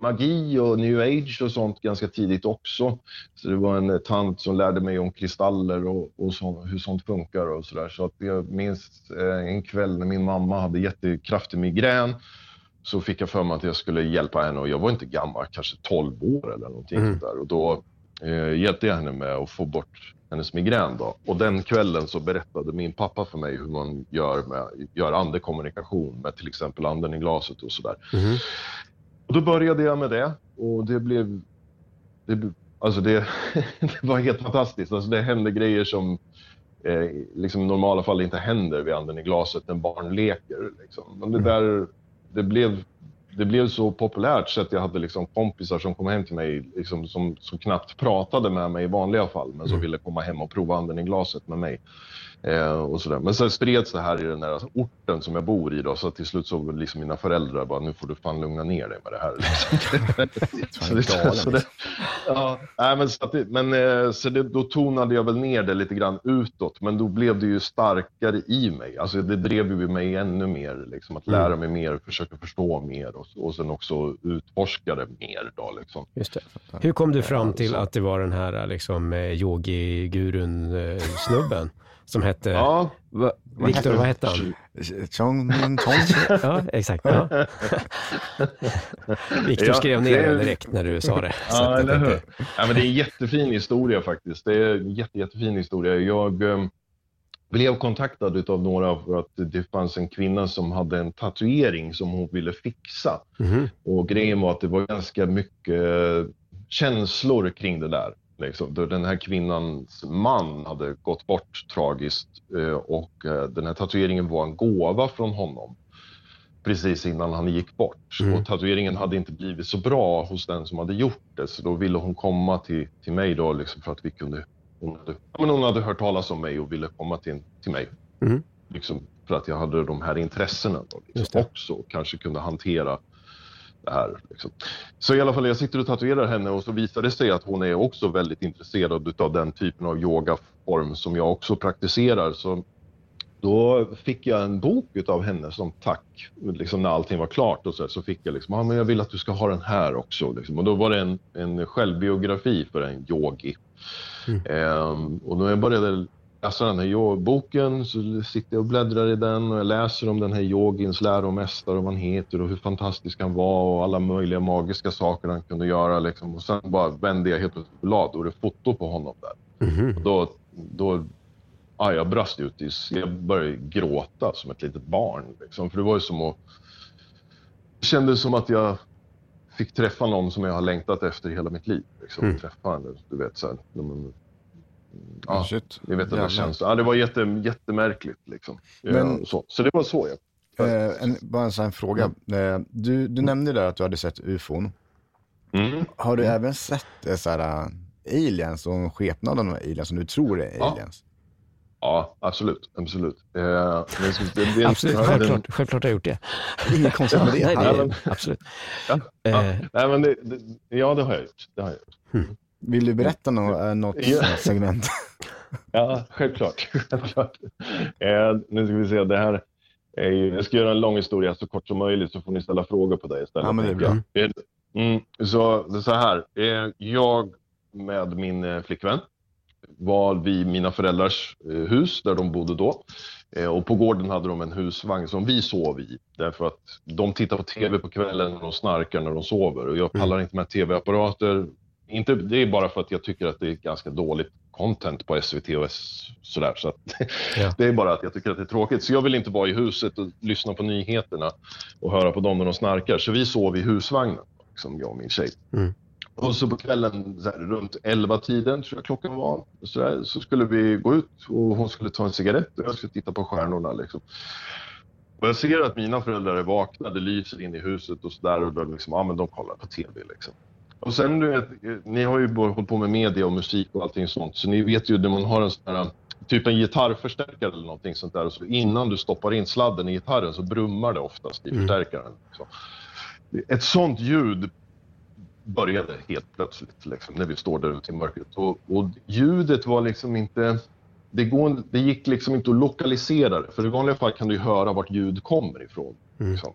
S5: magi och new age och sånt ganska tidigt också. Så det var en tant som lärde mig om kristaller och, och så, hur sånt funkar och sådär. Så att jag minns eh, en kväll när min mamma hade jättekraftig migrän så fick jag för mig att jag skulle hjälpa henne och jag var inte gammal, kanske 12 år eller någonting
S1: Mm.
S5: där. Och då eh, hjälpte jag henne med att få bort hennes migrän. Då. Och den kvällen så berättade min pappa för mig hur man gör, med, gör andekommunikation med till exempel anden i glaset och sådär.
S1: Mhm.
S5: Och då började jag med det och det blev... Det, alltså det, det var helt fantastiskt. Alltså det hände grejer som eh, liksom i normala fall inte händer vid anden i glaset när barn leker. Liksom. Men det där, det blev, det blev så populärt så att jag hade liksom kompisar som kom hem till mig liksom, som, som knappt pratade med mig i vanliga fall men som ville komma hem och prova anden i glaset med mig. Eh, och sådär. Men sen spreds det här i den här orten som jag bor i då, så till slut så liksom mina föräldrar bara, nu får du fan lugna ner dig med det här. Så det,
S2: galen,
S5: så det, ja, nej, men så, att det, men, eh, så det, då tonade jag väl ner det lite grann utåt, men då blev det ju starkare i mig. Alltså det drev ju mig ännu mer, liksom, att lära mig mer, försöka förstå mer och, och sen också utforska det mer. Då, liksom.
S1: Just det. Hur kom du fram till att det var den här liksom, eh, yogi-gurun-snubben som hette...
S5: Ja,
S1: Va, Viktor, vad hette han?
S2: Chong.
S1: Ja, exakt. Ja. Viktor
S5: Ja,
S1: skrev ner
S5: det-
S1: direkt när du sa det.
S5: Ja, eller hur? Ja, men det är en jättefin historia faktiskt. Det är en jätte, jättefin historia. Jag eh, blev kontaktad av några för att det fanns en kvinna som hade en tatuering som hon ville fixa.
S1: Mhm.
S5: Och grejen var att det var ganska mycket eh, känslor kring det där. Liksom. Då Den här kvinnans man hade gått bort tragiskt eh, och eh, den här tatueringen var en gåva från honom precis innan han gick bort.
S1: Mm.
S5: Och tatueringen hade inte blivit så bra hos den som hade gjort det så då ville hon komma till, till mig då liksom för att vi kunde hon hade, ja, men hon hade hört talas om mig och ville komma till, till mig.
S1: Mm.
S5: Liksom för att jag hade de här intressena då, liksom, också och kanske kunde hantera det här. Liksom. Så i alla fall, jag sitter och tatuerar henne och så visar det sig att hon är också väldigt intresserad av den typen av yogaform som jag också praktiserar. Så då fick jag en bok av henne som tack, liksom när allting var klart och så, så fick jag liksom, ah, men jag vill att du ska ha den här också. Liksom. Och då var det en, en självbiografi för en yogi. Ehm, och när jag började läsa den här boken så sitter jag och bläddrar i den och jag läser om den här yogins läromästare och vad han heter och hur fantastisk han var och alla möjliga magiska saker han kunde göra. Liksom. Och sen bara vände jag helt plötsligt blad och det är foto på honom där.
S1: Mhm.
S5: Och då, då ja, jag brast ut i, jag började gråta som ett litet barn. Liksom. För det var ju som att, det kändes som att jag fick träffa någon som jag har längtat efter hela mitt liv. Liksom.
S1: Mm.
S5: Träffa du vet så här. Ja,
S2: Shit.
S5: ni vet den där
S2: Jävlar.
S5: känslan. Ja, det var jätte, jättemärkligt liksom. Ja,
S2: Men-
S5: så. så det var så jag.
S2: Eh, en, bara en sån fråga. Eh, du, du nämnde där att du hade sett ufon.
S5: Mm.
S2: Har du även sett eh, så här, eh, aliens och en skepnad av aliens som du tror är
S5: Ja.
S2: aliens?
S5: Ja, absolut. absolut. Eh, det, det,
S1: Absolut,
S5: den-
S1: självklart, självklart har jag gjort det.
S2: Inget konstigt med det.
S1: Nej, det är, absolut.
S5: Ja, ja.
S1: Eh,
S5: Nej, men det, det, ja, det har jag gjort. Det har jag gjort.
S2: Vill du berätta eh, något
S5: Ja.
S2: segment?
S5: Ja, självklart. självklart. Eh, nu ska vi se, det här är ju, jag ska göra en lång historia så kort som möjligt så får ni ställa frågor på det istället.
S2: Ja, men det är
S5: jag. Mm, så, så här, eh, jag med min eh, flickvän var vid mina föräldrars eh, hus där de bodde då. Eh, och på gården hade de en husvagn som vi sov i. Därför att de tittar på TV på kvällen och snarkar när de sover. Och jag pallar inte med TV-apparater. Inte, det är bara för att jag tycker att det är ganska dåligt content på SVT och sådär. Så
S1: Ja.
S5: det är bara att jag tycker att det är tråkigt. Så jag vill inte vara i huset och lyssna på nyheterna och höra på dem när de snarkar. Så vi sov i husvagnen, liksom jag och min tjej.
S1: Mm.
S5: Och så på kvällen så här, runt 11-tiden tror jag klockan var, så, där, så skulle vi gå ut och hon skulle ta en cigarett och jag skulle titta på stjärnorna. Liksom. Och jag ser att mina föräldrar är vakna, det lyser in i huset och sådär och då liksom, ja men de kollar på TV liksom. Och sen du vet, ni har ju både hållit på med media och musik och allting sånt, så ni vet ju när man har en sån här typ en gitarrförstärkare eller någonting sånt där och så innan du stoppar in sladden i gitarren så brummar det oftast i
S1: Mm.
S5: förstärkaren. Så. Ett sånt ljud började helt plötsligt liksom, när vi står där ute i mörkret. Och, och ljudet var liksom inte... Det, går, det gick liksom inte att lokalisera det. För i vanliga fall kan du ju höra vart ljud kommer ifrån.
S1: Mm.
S5: Liksom.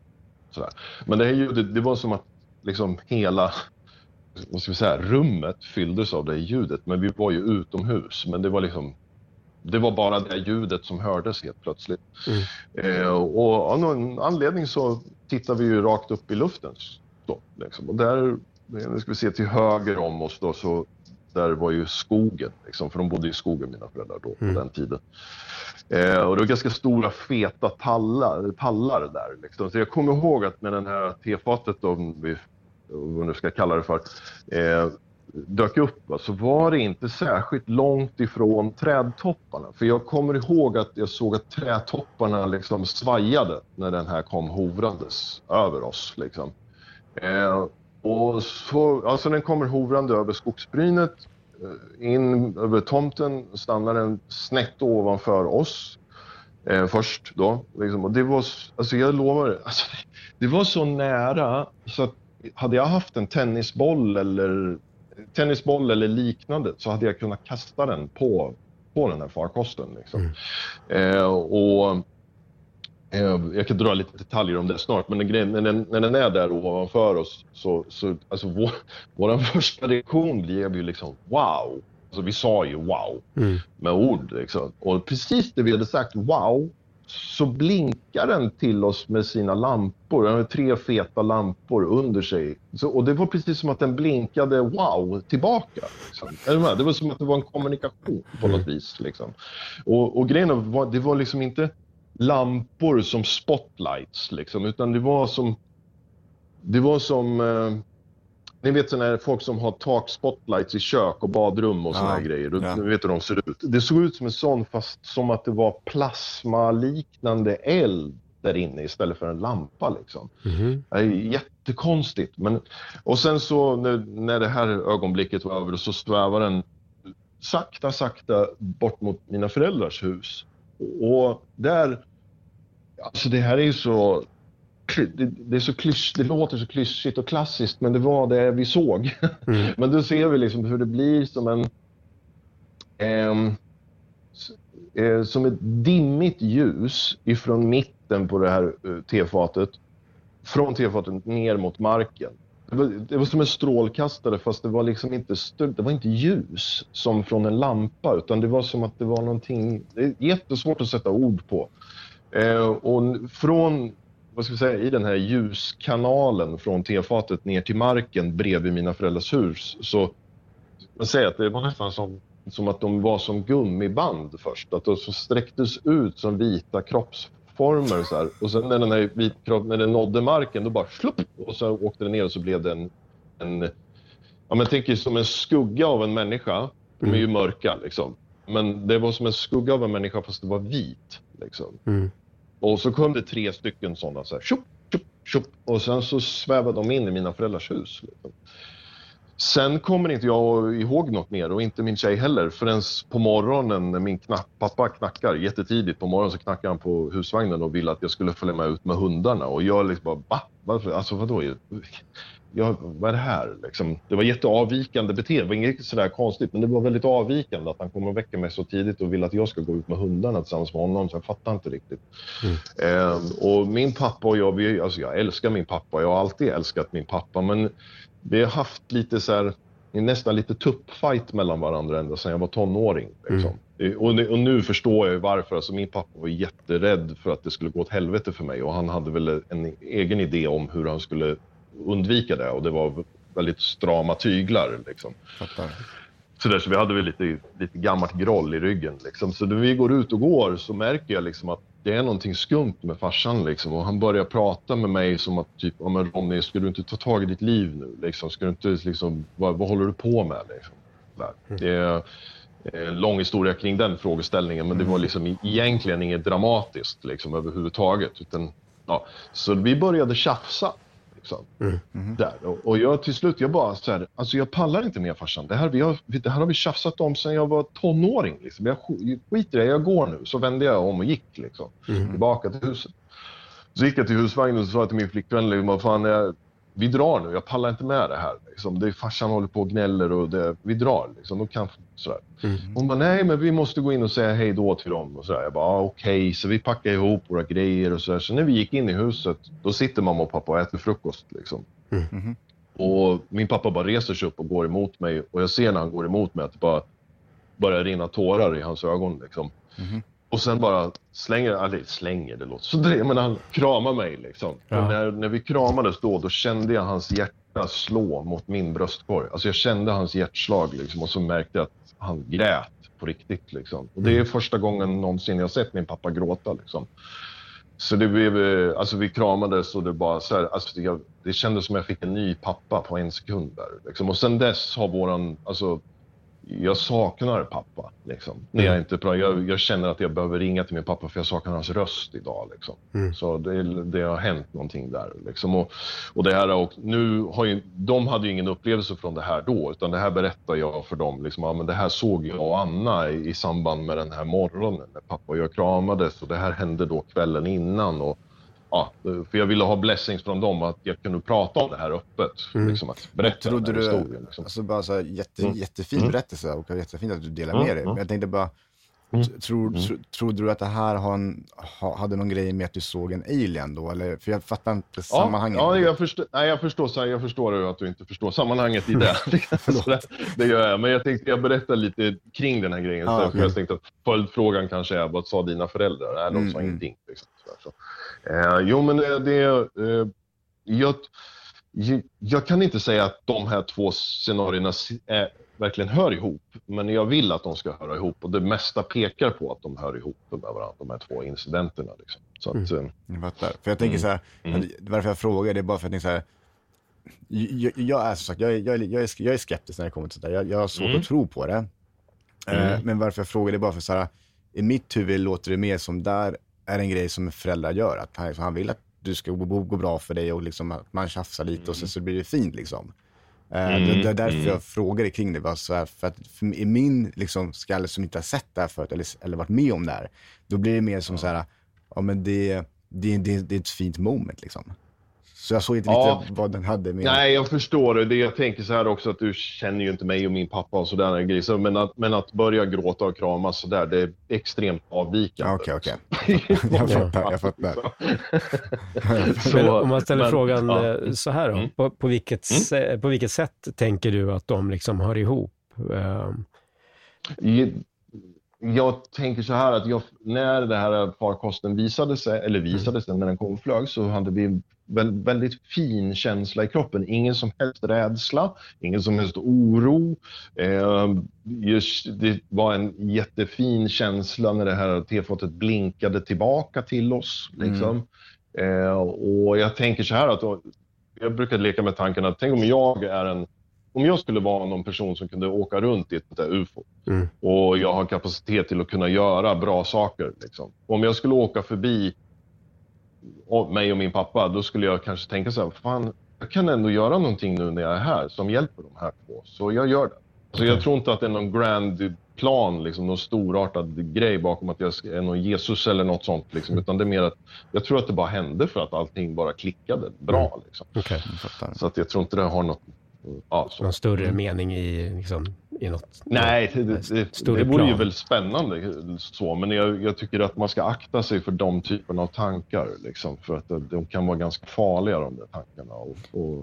S5: Men det här ljudet, det var som att liksom hela vad ska vi säga, rummet fylldes av det ljudet. Men vi var ju utomhus. Men det var liksom... Det var bara det ljudet som hördes helt plötsligt. Eh, och av någon anledning så tittar vi ju rakt upp i luften. Då, liksom. Och där, eh, nu ska vi se till höger om oss då, så där var ju skogen. Liksom, för de bodde i skogen mina föräldrar då på den tiden. Eh, och det var ganska stora feta tallar, pallar där. Liksom. Så jag kommer ihåg att när den här tefatet, om vi vad man nu ska kalla det för, eh, dök upp va, så var det inte särskilt långt ifrån trädtopparna. För jag kommer ihåg att jag såg att trädtopparna liksom svajade när den här kom hovrandes över oss. Liksom. Eh, och så, alltså den kommer hovrande över skogsbrynet, eh, in över tomten, stannar den snett ovanför oss eh, först då. Liksom. Och det var, alltså jag lovar, alltså, det var så nära så att hade jag haft en tennisboll eller, tennisboll eller liknande så hade jag kunnat kasta den på, på den här farkosten. Liksom. Eh, och Eh, Jag kan dra lite detaljer om det snart, men grejen, när, den, när den är där ovanför oss så, så alltså vår, vår första reaktion blev ju liksom wow. Alltså vi sa ju wow
S1: Mm.
S5: med ord liksom. Och precis det vi hade sagt wow så blinkar den till oss med sina lampor. Den har tre feta lampor under sig. Så, och det var precis som att den blinkade wow tillbaka. Liksom. Det var som att det var en kommunikation på något vis. Liksom. Och, och grejen var, det var liksom inte lampor som spotlights liksom, utan det var som det var som eh, ni vet sådana folk som har takspotlights i kök och badrum och såna
S2: Ja,
S5: grejer. Och
S2: ja.
S5: Ni vet hur de ser ut. Det såg ut som en sån fast som att det var plasmaliknande eld där inne istället för en lampa liksom.
S1: Mhm.
S5: Det är jättekonstigt. Men, och sen så när, när det här ögonblicket var över så svävar den sakta, sakta bort mot mina föräldrars hus. Och där, alltså det här är ju så, det, är så klysch, det låter så klyschigt och klassiskt men det var det vi såg.
S1: Mm.
S5: men då ser vi liksom hur det blir som en, ehm, eh, som ett dimmigt ljus ifrån mitten på det här eh, tefatet från tefatet ner mot marken. Det var, det var som en strålkastare fast det var liksom inte det var inte ljus som från en lampa utan det var som att det var någonting, det är jättesvårt att sätta ord på. Eh, och från, vad ska vi säga, i den här ljuskanalen från tefatet ner till marken bredvid mina föräldrars hus så man säger att det var nästan som, som att de var som gummiband först. Att de så sträcktes ut som vita kroppsformer så här. Och sen när den här vit kropp, när den nådde marken då bara slupp och så åkte den ner och så blev det en, ja men tänk som en skugga av en människa. De är ju mörka liksom. Men det var som en skugga av en människa fast det var vit. Liksom.
S1: Mm.
S5: Och så kom det tre stycken sådana så här, tjup, tjup, tjup, och sen så svävade de in i mina föräldrars hus. Liksom. Sen kommer inte jag ihåg något mer och inte min tjej heller förrän på morgonen när min knapp, pappa knackar jättetidigt på morgonen så knackar han på husvagnen och vill att jag skulle följa med ut med hundarna och jag liksom bara va? Varför? Alltså vadå? Jag, vad är det här liksom? Det var jätteavvikande beteende, det var inget sådär konstigt men det var väldigt avvikande att han kommer och väcker mig så tidigt och vill att jag ska gå ut med hundarna tillsammans med honom så jag fattar inte riktigt. Eh, och min pappa och jag, vi, alltså jag älskar min pappa, jag har alltid älskat min pappa men vi har haft lite så här, nästan lite tuppfight mellan varandra ända sedan jag var tonåring. Liksom. Eh, Och, nu- och nu förstår jag ju varför. Alltså, min pappa var jätterädd för att det skulle gå åt helvete för mig och han hade väl en egen idé om hur han skulle undvika det och det var väldigt strama tyglar. Liksom.
S2: Fattar.
S5: Så, där, så vi hade väl lite, lite gammalt groll i ryggen. Liksom. Så när vi går ut och går så märker jag liksom att det är någonting skumt med farsan. Liksom. Och han börjar prata med mig som att typ, ja, men Ronny, ska du inte ta tag i ditt liv nu? Liksom? Ska du inte, liksom, vad, vad håller du på med? Liksom? Där. Det är en lång historia kring den frågeställningen, men det var liksom e- egentligen inget dramatiskt liksom, överhuvudtaget. Utan, ja. Så vi började tjafsa. Liksom, där. Och, och jag till slut, jag bara så här, alltså jag pallar inte mer farsan. Det här, vi har, det här har vi tjafsat om sedan jag var tonåring. Liksom. Jag sk- skiter i det, jag går nu. Så vände jag om och gick liksom, tillbaka till huset. Så gick jag till husvagnen och sa till min flickvän, liksom, vad fan, jag, vi drar nu, jag pallar inte med det här. Liksom. Det är farsan håller på och gnäller och det, vi drar. Liksom. De kan, sådär. Hon bara, nej men vi måste gå in och säga hej då till dem. Och sådär. Jag bara, ah, okej. Så vi packade ihop våra grejer och sådär. Så när vi gick in i huset, då sitter mamma och pappa och äter frukost. Liksom. Och min pappa bara reser sig upp och går emot mig. Och jag ser när han går emot mig att det bara börjar rinna tårar i hans ögon. Liksom. Och sen bara slänger, eller slänger, det låter så det, men han kramar mig liksom.
S1: Ja.
S5: Och när, när vi kramades då, då kände jag hans hjärta slå mot min bröstkorg. Alltså jag kände hans hjärtslag liksom och så märkte jag att han grät på riktigt liksom. Och det är första gången någonsin jag sett min pappa gråta liksom. Så det blev, eh, alltså vi kramades och det bara så här, alltså jag, det kändes som jag fick en ny pappa på en sekund där. Liksom. Och sen dess har våran, alltså jag saknar pappa. Liksom. När jag, inte, pra- jag, jag känner att jag behöver ringa till min pappa för jag saknar hans röst idag. Liksom. Så det, det har hänt någonting där. Liksom. Och, och det här, och nu har ju, de hade ju ingen upplevelse från det här då, utan det här berättar jag för dem. Liksom, ja, men det här såg jag och Anna i, i samband med den här morgonen när pappa och jag kramades. Och det här hände då kvällen innan. Och, ja, för jag ville ha blessings från dem, att jag kunde prata om det här öppet. Liksom, att berätta
S2: Trodde
S5: den här
S2: du,
S5: historien. Liksom.
S2: alltså bara så här, jätte,
S5: Mm.
S2: jättefin
S5: Mm.
S2: berättelse och jättefint att du delar
S5: Mm,
S2: med dig.
S5: mm.
S2: Men jag tänkte bara,
S5: Mm.
S2: tror, tro, trodde du att det här har en, ha, hade någon grej med att du såg en alien då? Eller, för jag fattar inte sammanhanget.
S5: Ja, jag förstår, nej, jag förstår, så här, jag förstår att du inte förstår sammanhanget i det. Så det, det gör jag. Men jag tänkte jag berättar lite kring den här grejen.
S2: Ja,
S5: så
S2: okej.
S5: Jag tänkte att följdfrågan kanske är, vad sa dina föräldrar? Nej, de
S2: Mm,
S5: sa
S2: mm.
S5: ingenting. Liksom, så här, så. Eh, jo, men det... det eh, jag, jag, kan inte säga att de här två scenarierna är, verkligen hör ihop, men jag vill att de ska höra ihop och det mesta pekar på att de hör ihop med varandra, de här två incidenterna. Liksom. Så att, eh,
S2: Jag fattar. För jag tänker så här,
S5: Mm.
S2: varför jag frågar det är bara för att jag tänker så här, jag, jag är som sagt, jag jag, jag, är, jag är skeptisk när det kommer till sånt där. Jag, jag har svårt
S5: Mm.
S2: att tro på det. Eh, men varför jag frågar det är bara för så här, i mitt huvud låter det mer som där är en grej som föräldrar gör. Att han, han vill att du ska gå, gå, bra för dig och liksom att man tjafsar lite och sen så blir det fint liksom. Eh, det, det är därför jag frågade kring det. Bara så här, för att för, i min liksom, skalle som inte har sett det här förut eller, eller varit med om det här, då blir det mer som så här, ja men det, det, det, det är ett fint moment liksom. Så jag såg inte
S5: Ja.
S2: riktigt vad den hade med.
S5: Nej, jag förstår det. det. Jag tänker så här också att du känner ju inte mig och min pappa och sådär grejer. Så, men, att, men att börja gråta och kramas sådär, det är extremt avvikande.
S2: Ja, Okej, okej. Jag fattar, jag fattar.
S5: Så,
S1: Men om man ställer
S5: men-
S1: frågan
S5: ja.
S1: eh, så här då,
S5: Mm.
S1: på, på, vilket, se- på vilket sätt tänker du att de liksom hör ihop? Eh,
S5: Jag, jag tänker så här att jag, när det här farkosten visade sig, eller visade sig när den kom och flög, så hade vi väldigt fin känsla i kroppen. Ingen som helst rädsla, ingen som helst oro. Eh, just, det var en jättefin känsla när det här tefatet blinkade tillbaka till oss. Liksom. Eh, och jag tänker så här att jag brukar leka med tanken att tänk om jag är en om jag skulle vara någon person som kunde åka runt i ett där ufo
S1: Mm.
S5: och jag har kapacitet till att kunna göra bra saker. Liksom. Om jag skulle åka förbi mig och min pappa, då skulle jag kanske tänka så här, fan, jag kan ändå göra någonting nu när jag är här som hjälper de här två. Så jag gör det. Så jag tror inte att det är någon grand plan, liksom, någon storartad grej bakom att jag är någon Jesus eller något sånt. Liksom, utan det är mer att jag tror att det bara hände för att allting bara klickade bra. Liksom.
S1: Okej,
S2: Jag fattar.
S5: Så att jag tror inte det har något... Ja, så.
S1: någon större mening i, liksom, i något?
S5: Nej, det, det, det, det vore ju väl spännande så, men jag, jag tycker att man ska akta sig för de typerna av tankar. Liksom, för att de, kan vara ganska farliga de där tankarna och, och,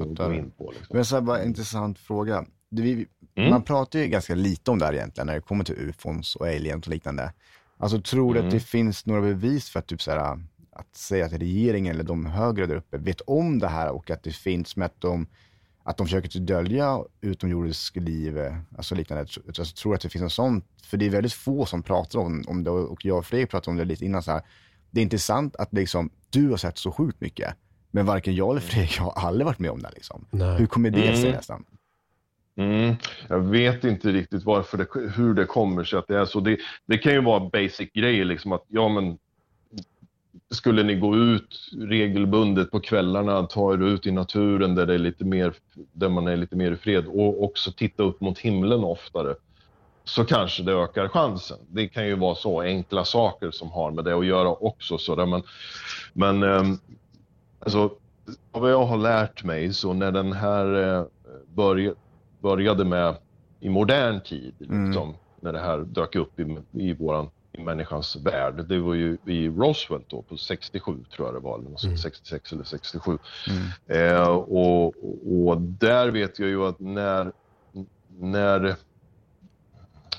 S5: och gå in på. Liksom.
S2: Men så här, bara en intressant fråga. vi,
S5: Mm.
S2: man pratar ju ganska lite om det här egentligen när det kommer till ufons och aliens och liknande. Alltså tror du
S5: Mm.
S2: att det finns några bevis för att typ så här, att säga att regeringen eller de högre där uppe vet om det här och att det finns med att de, att de försöker typ dölja utomjordiskt liv, eh, alltså liknande. Alltså, tror att det finns något sånt? För det är väldigt få som pratar om, om det och jag och Fredrik pratade om det lite innan så här. Det är intressant att liksom, du har sett så sjukt mycket, men varken jag eller Fredrik har aldrig varit med om det liksom.
S1: Nej.
S2: Hur kommer det sig
S5: Mm.
S2: nästan?
S5: Mm, jag vet inte riktigt varför det, hur det kommer sig att det är så. Det, det kan ju vara basic grejer, liksom att ja men skulle ni gå ut regelbundet på kvällarna, ta er ut i naturen där, det är lite mer, där man är lite mer i fred och också titta upp mot himlen oftare, så kanske det ökar chansen. Det kan ju vara så enkla saker som har med det att göra också. Så men men ehm, alltså, vad jag har lärt mig så när den här eh, börj började med i modern tid,
S2: Mm.
S5: liksom, när det här dök upp i, i våran i människans värld. Det var ju i Roswell då på 67 tror jag det var, eller sånt, 66 eller 67. Eh, och, och där vet jag ju att när, när,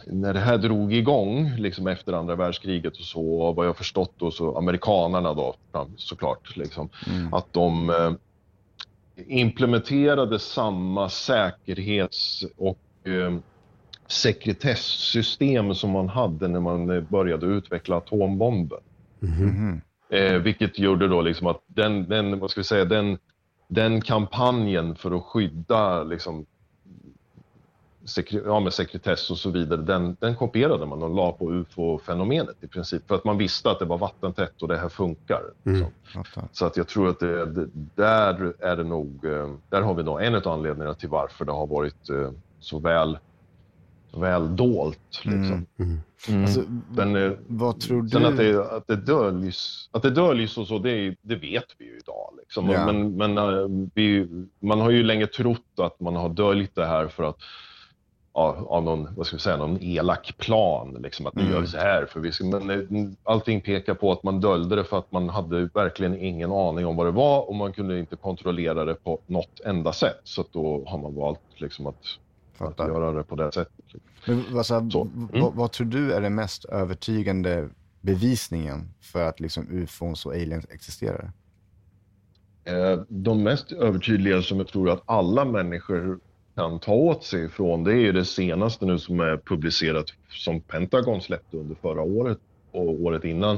S5: när det här drog igång, liksom efter andra världskriget och så, och vad jag förstått då, så amerikanarna då, såklart, liksom, att de eh, implementerade samma säkerhets och eh, sekretesssystem som man hade när man eh, började utveckla atombomben.
S2: Mhm.
S5: Eh, vilket gjorde då liksom att den, den, vad ska vi säga, den, den kampanjen för att skydda liksom, sekre, ja, med sekretess och så vidare, den, den kopierade man och la på ufo-fenomenet i princip. För att man visste att det var vattentätt och det här funkar. Liksom.
S2: Fattar.
S5: Så att jag tror att det, det, där är det nog, eh, där har vi nog en av anledningarna till varför det har varit eh, så väl, väl dolt. Liksom. Mm.
S2: Alltså,
S5: Men, eh,
S2: vad tror du?
S5: Sen att det, att det döljs, att det döljs och så, det, det vet vi ju idag. Liksom.
S2: Ja.
S5: Men, men eh, vi, man har ju länge trott att man har döljt det här för att av någon, vad ska vi säga, någon elak plan. Liksom, att nu
S2: Mm.
S5: gör vi så här. För vi ska, men eh, allting pekar på att man döljde det för att man hade verkligen ingen aning om vad det var och man kunde inte kontrollera det på något enda sätt. Så att då har man valt liksom, att, att
S2: Fattar.
S5: göra det på det sättet.
S2: Men, alltså,
S5: Mm.
S2: vad, vad tror du är den mest övertygande bevisningen för att liksom ufons och aliens existerar?
S5: Eh, De mest övertydliga som jag tror att alla människor kan ta åt sig ifrån, det är ju det senaste nu som är publicerat som Pentagon släppte under förra året och året innan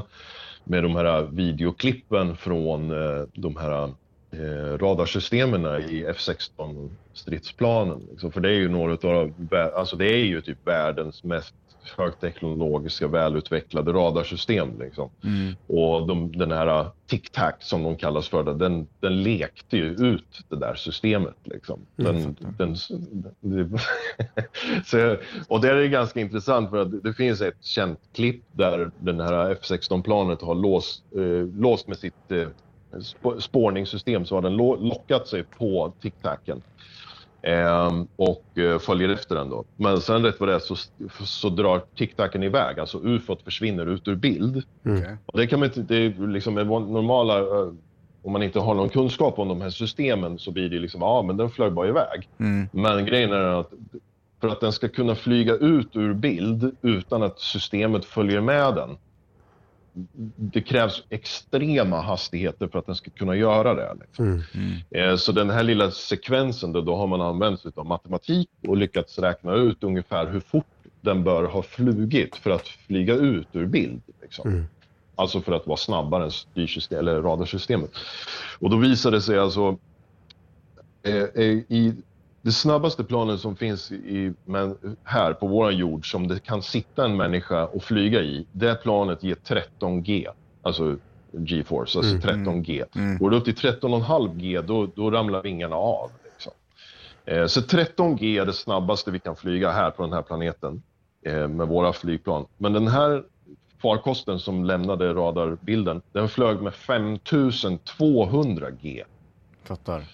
S5: med de här videoklippen från eh, de här eh, radarsystemen i F16 stridsplanen. Liksom. För det är ju några av, alltså det är ju typ världens mest högteknologiska välutvecklade radarsystem. Liksom. Och de, den här tic-tac som de kallas för, den, den lekte ju ut det där systemet. Liksom. Den, den, det, så, och det är ganska intressant för att det finns ett känt klipp där den här F16-planet har låst, eh, låst med sitt eh, spårningssystem så har den lo- lockat sig på tic-tacen. Ehm, och eh, följer efter den då. Men sen rätt vad det är så, så drar tic-tacen iväg, alltså ufot försvinner ut ur bild.
S2: Okej.
S5: Och det kan man inte, det är liksom normala, eh, om man inte har någon kunskap om de här systemen så blir det liksom, ja men den flög bara iväg.
S2: Mm.
S5: Men grejen är att för att den ska kunna flyga ut ur bild utan att systemet följer med den. Det krävs extrema hastigheter för att den ska kunna göra det. Liksom. Eh, Så den här lilla sekvensen, då, då har man använt sig av matematik och lyckats räkna ut ungefär hur fort den bör ha flugit för att flyga ut ur bild. Liksom. Alltså för att vara snabbare än styrsystem, eller radarsystemet. Och då visade det sig alltså eh, eh, i det snabbaste planen som finns i, men här på vår jord som det kan sitta en människa och flyga i, det planet ger 13G. Alltså G-force, alltså 13G. Går det upp till 13,5G då, då ramlar vingarna av. Liksom. Eh, så 13G är det snabbaste vi kan flyga här på den här planeten eh, med våra flygplan. Men den här farkosten som lämnade radarbilden, den flög med 5200 G.
S2: Fattar.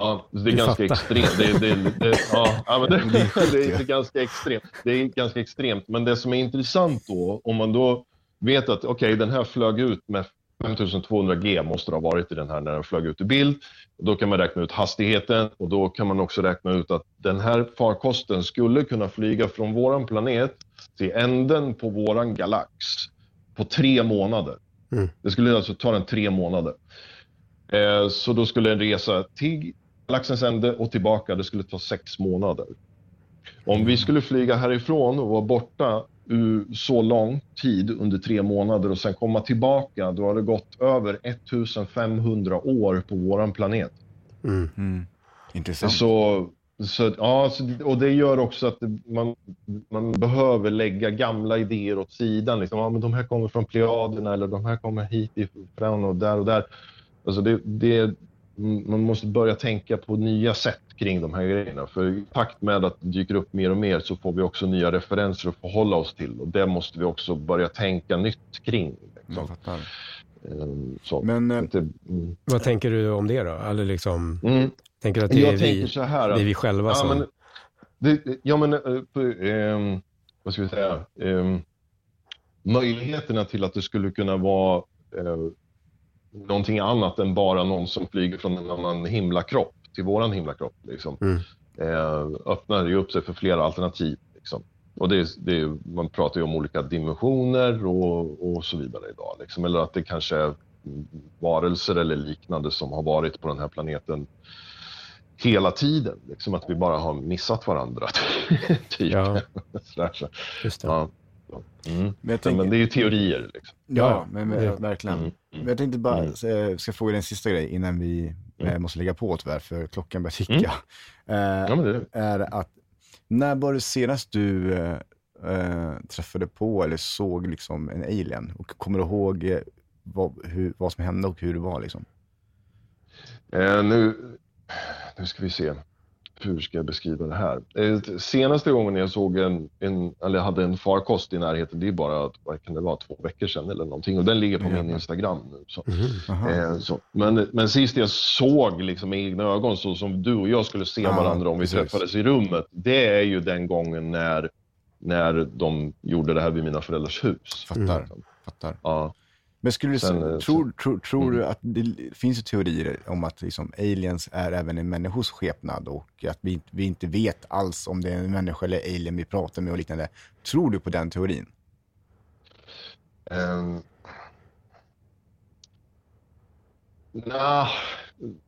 S5: Ja, det är
S1: Du
S5: ganska extremt. Det, det, det, ja, men det, det, är ganska extremt. Det är ganska extremt. Men det som är intressant då, om man då vet att okej, den här flög ut med 5200G måste det ha varit i den här när den flög ut i bild. Då kan man räkna ut hastigheten och då kan man också räkna ut att den här farkosten skulle kunna flyga från våran planet till änden på våran galax på tre månader.
S1: Mm.
S5: Det skulle alltså ta den tre månader. Eh, så då skulle en resa till galaxens ände och tillbaka, det skulle ta sex månader. Om vi skulle flyga härifrån och vara borta ur så lång tid under tre månader och sen komma tillbaka, då har det gått över 1500 år på våran planet.
S1: Mm.
S2: Intressant.
S5: Så, så, ja, och det gör också att man, man behöver lägga gamla idéer åt sidan. Liksom, ja, men de här kommer från Plejaderna eller de här kommer hit ifrån och där och där. Alltså det, det, man måste börja tänka på nya sätt kring de här grejerna. För i takt med att det dyker upp mer och mer så får vi också nya referenser att förhålla oss till. Och det måste vi också börja tänka nytt kring. Liksom.
S2: Jag fattar.
S5: Ehm, Så.
S2: Men eh,
S5: Inte- mm.
S1: Vad tänker du om det då? Eller liksom,
S5: Mm.
S1: tänker du att det
S5: Jag
S1: är
S5: tänker
S1: vi,
S5: så här.
S1: det är vi själva
S5: Ja,
S1: som...
S5: men, det, ja, men eh, på, ehm, vad ska vi säga? Ehm, möjligheterna till att det skulle kunna vara eh, någonting annat än bara någon som flyger från en annan himlakropp till våran himlakropp. Liksom.
S1: Mm.
S5: Eh, öppnar ju upp sig för flera alternativ. Liksom. Och det, det, man pratar ju om olika dimensioner och, och så vidare idag. Liksom. Eller att det kanske är varelser eller liknande som har varit på den här planeten hela tiden. Liksom att vi bara har missat varandra. typ.
S1: Ja.
S5: Så.
S1: Just det.
S5: Ja. Mm.
S2: Men jag
S5: Men, det är ju teorier. Liksom.
S2: ja, men, men,
S1: det-
S2: verkligen.
S5: Mm.
S2: Men jag tänkte bara,
S5: Mm.
S2: eh, ska fråga dig en sista grej innan vi eh,
S5: Mm.
S2: måste lägga på tyvärr, för klockan börjar ticka.
S5: Mm.
S2: Eh,
S5: Ja, men det,
S2: är att, när var det senast du eh, träffade på eller såg liksom en alien? Och kommer du ihåg vad, hur, vad som hände och hur det var liksom?
S5: Eh, nu, nu ska vi se. Hur ska jag beskriva det här? Eh, senaste gången jag såg en, en, eller hade en farkost i närheten, det är bara, vad kan det vara, två veckor sedan eller någonting. Och den ligger på min. Instagram nu. Så.
S2: Aha.
S5: Eh, så. Men, men sist jag såg liksom, med egna ögon, så som du och jag skulle se
S2: Ja,
S5: varandra om vi
S2: precis.
S5: träffades i rummet, det är ju den gången när, när de gjorde det här vid mina föräldrars hus.
S2: Fattar,
S5: Mm.
S2: fattar.
S5: Ja.
S2: Men skulle du,
S5: Sen, eh,
S2: tror, tror, tror
S5: Mm.
S2: du att det finns teorier om att liksom aliens är även en människos skepnad och att vi, vi inte vet alls om det är en människa eller alien vi pratar med och liknande. Tror du på den teorin?
S5: Um, Nja,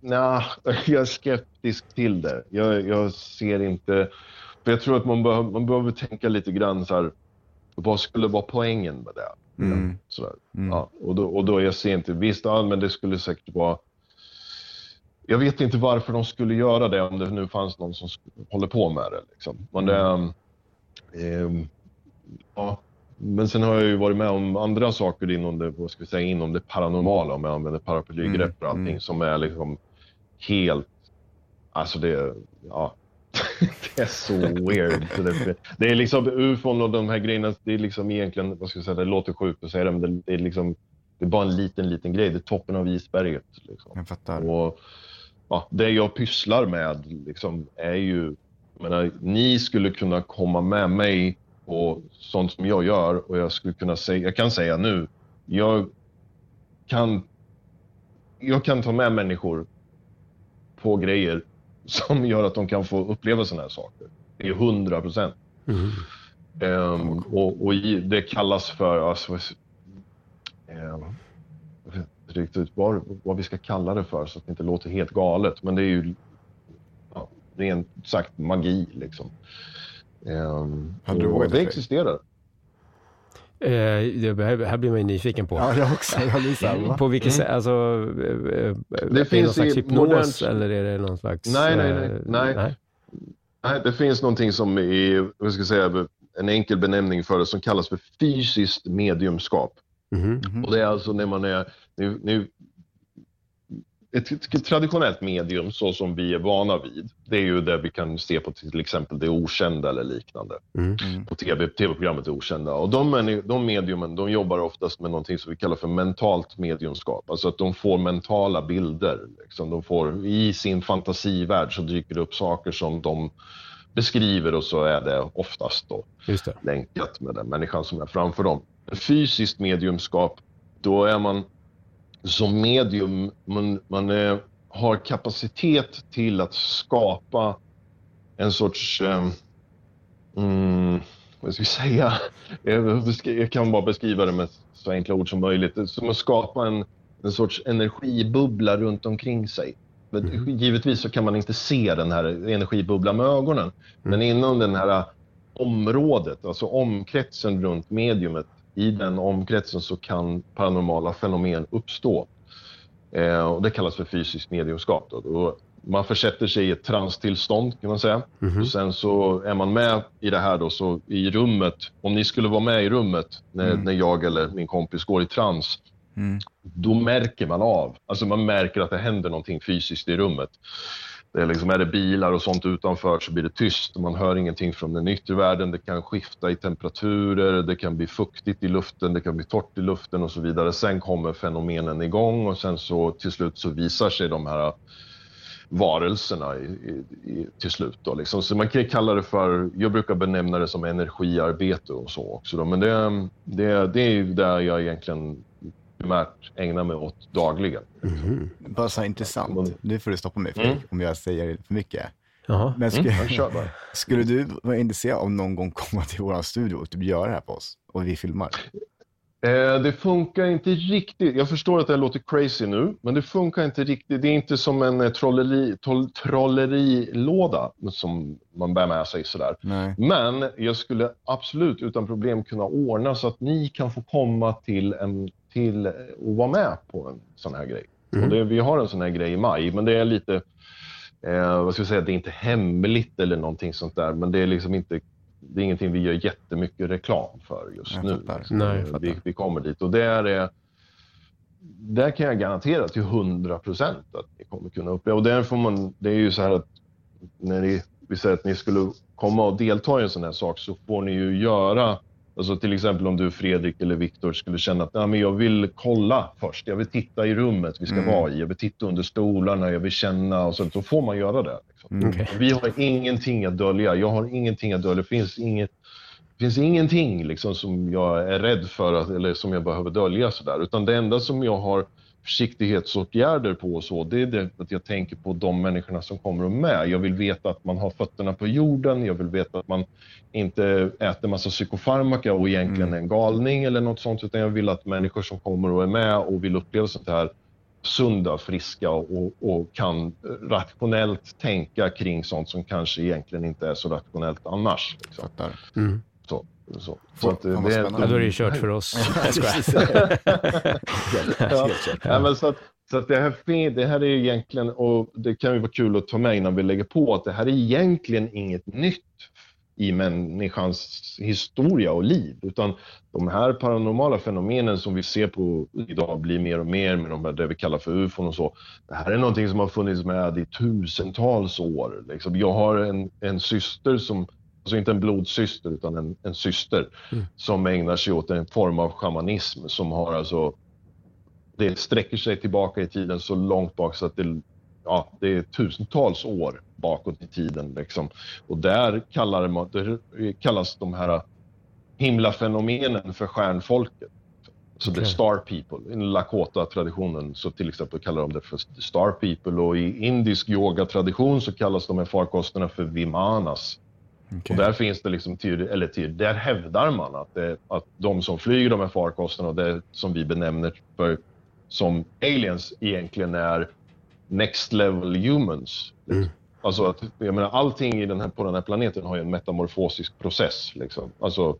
S5: nja, jag är skeptisk till det. Jag, jag ser inte... För jag tror att man, behöver, man behöver tänka lite grann så här, vad skulle vara poängen med det?
S2: Mm.
S5: Sådär.
S2: Mm.
S5: Ja, och, då, och då jag ser inte, visst, ja, men det skulle säkert vara... Jag vet inte varför de skulle göra det om det nu fanns någon som håller på med det. Liksom. Men, det, ehm, ja. men sen har jag ju varit med om andra saker inom det, vad ska vi säga, inom det paranormala, om jag använder paraplygrepp och
S2: Mm,
S5: allting,
S2: mm.
S5: som är liksom helt... Alltså det, ja, det är så weird. Det, är liksom ufon och de här grejerna, det är liksom egentligen, vad ska jag säga, det låter sjukt att säga det, men det, är liksom, det är bara en liten, liten grej. Det är toppen av isberget. Liksom.
S2: Jag fattar.
S5: Och ja, det jag pysslar med liksom, är ju, menar, ni skulle kunna komma med mig på sånt som jag gör och jag skulle kunna säga, jag kan säga nu, jag kan, jag kan ta med människor på grejer som gör att de kan få uppleva sådana här saker. Det är hundra procent.
S1: Mhm.
S5: Ehm, och, och i- det kallas för, alltså, inte riktigt vad, vad vi ska kalla det för så att det inte låter helt galet. Men det är ju ja, rent sagt magi liksom. Ehm,
S2: Hade du vågat
S5: det? existerar.
S1: Eh, det här, här blir man ju nyfiken på.
S2: Ja, jag också. Jag blir?
S1: På vilket
S5: Mm.
S1: sätt, alltså, eh, eh, är det
S5: finns
S1: någon slags
S5: i
S1: hypnos
S5: modernt-
S1: eller är det någon slags...
S5: Nej, nej, nej, nej.
S1: nej.
S5: Nej, det finns någonting som är, vad ska jag säga, en enkel benämning för det som kallas för fysiskt mediumskap.
S1: Mhm.
S2: Mhm.
S5: Och det är alltså när man är... Nu, nu, ett, ett traditionellt medium så som vi är vana vid, det är ju det vi kan se på till exempel det okända eller liknande.
S1: Mm.
S2: Mm.
S5: På TV, tv-programmet Det okända. Och de, de mediumen, de jobbar oftast med någonting som vi kallar för mentalt mediumskap. Alltså att de får mentala bilder. Liksom. De får, I sin fantasivärld så dyker det upp saker som de beskriver och så är det oftast då
S1: Just det.
S5: länkat med den människan som är framför dem. Fysiskt mediumskap, då är man som medium, man, man eh, har kapacitet till att skapa en sorts, eh, mm, vad ska vi säga, jag, kan bara beskriva det med så enkla ord som möjligt, som att skapa en, en sorts energibubbla runt omkring sig. Men Givetvis så kan man inte se den här energibubblan med ögonen, men inom den här området, alltså omkretsen runt mediumet, i den omkretsen så kan paranormala fenomen uppstå. Eh, och det kallas för fysiskt mediumskap. Då. Och man försätter sig i ett transtillstånd kan man säga. Och sen så är man med i det här då, så i rummet, om ni skulle vara med i rummet när, när jag eller min kompis går i trans, då märker man av, alltså man märker att det händer någonting fysiskt i rummet. Det är, liksom, är det bilar och sånt utanför så blir det tyst. Man hör ingenting från den yttre världen. Det kan skifta i temperaturer, det kan bli fuktigt i luften, det kan bli torrt i luften och så vidare. Sen kommer fenomenen igång och sen så till slut så visar sig de här varelserna i, i, i, till slut. Då, liksom. Så man kan kalla det för, jag brukar benämna det som energiarbete och så också. Då. Men det, det, det är ju där jag egentligen primärt ägnar mig åt dagligen.
S2: Bara så här intressant. Nu får du stoppa mig
S5: Mm.
S2: Om jag säger för mycket.
S1: Jaha.
S2: Men skulle,
S5: Jag kör bara.
S2: skulle du vara intresserad av någon gång komma till vår studio och typ göra det här på oss? Och vi filmar?
S5: Eh, det funkar inte riktigt. Jag förstår att det här låter crazy nu, men det funkar inte riktigt. Det är inte som en eh, trolleri, troll, trollerilåda som man bär med sig sådär.
S2: Nej.
S5: Men jag skulle absolut utan problem kunna ordna så att ni kan få komma till, en, till och vara med på en sån här grej. Och det, vi har en sån här grej i maj, men det är lite, eh, vad ska jag säga, det är inte hemligt eller någonting sånt där, men det är liksom inte det är ingenting vi gör jättemycket reklam för just
S2: Jag
S5: nu.
S1: Nej,
S5: vi, vi kommer dit och där är där kan jag garantera till 100 procent att ni kommer kunna uppleva. Och där får man, det är ju så här att när ni, vi säger att ni skulle komma och delta i en sån här sak så får ni ju göra, alltså till exempel om du Fredrik eller Viktor skulle känna att Nej, men jag vill kolla först, jag vill titta i rummet vi ska vara i, jag vill titta under stolarna, jag vill känna och så, då får man göra det. Liksom.
S1: Okej.
S5: Vi har ingenting att dölja. Jag har ingenting att dölja. Det finns, inget, det finns ingenting liksom som jag är rädd för att, eller som jag behöver dölja. Sådär. Utan det enda som jag har försiktighetsåtgärder på och så, det är det att jag tänker på de människorna som kommer och med. Jag vill veta att man har fötterna på jorden. Jag vill veta att man inte äter massa psykofarmaka och egentligen är en galning eller något sånt. Utan jag vill att människor som kommer och är med och vill uppleva sånt här sunda, friska och, och kan rationellt tänka kring sånt som kanske egentligen inte är så rationellt annars. Liksom.
S1: Mm.
S5: Så, så. Att, eh, det-.
S1: Ja, då är det ju kört för oss. Jag skojar.
S5: Ja, men så att, så att det, här, det här är egentligen, och det kan ju vara kul att ta med innan vi lägger på, att det här är egentligen inget nytt i människans historia och liv, utan de här paranormala fenomenen som vi ser på idag blir mer och mer med de här, det vi kallar för ufon och så. Det här är någonting som har funnits med i tusentals år. Liksom. Jag har en, en syster som, alltså inte en blodsyster utan en, en syster som ägnar sig åt en form av shamanism som har alltså det sträcker sig tillbaka i tiden så långt bak så att det, ja, det är tusentals år bakåt i tiden. Liksom. Och där kallar man, där kallas de här himlafenomenen för stjärnfolket. Så det är. Star People. I Lakota-traditionen så till exempel kallar de det för Star People och i indisk yoga-tradition så kallas de här farkosterna för Vimanas.
S2: Okej.
S5: Och där finns det liksom, tydlig- eller tydlig, där hävdar man att, det, att de som flyger de här farkosterna och det som vi benämner för, som aliens egentligen är next level humans. Alltså att, jag menar, allting i den här, på den här planeten har ju en metamorfosisk process. Liksom. Alltså,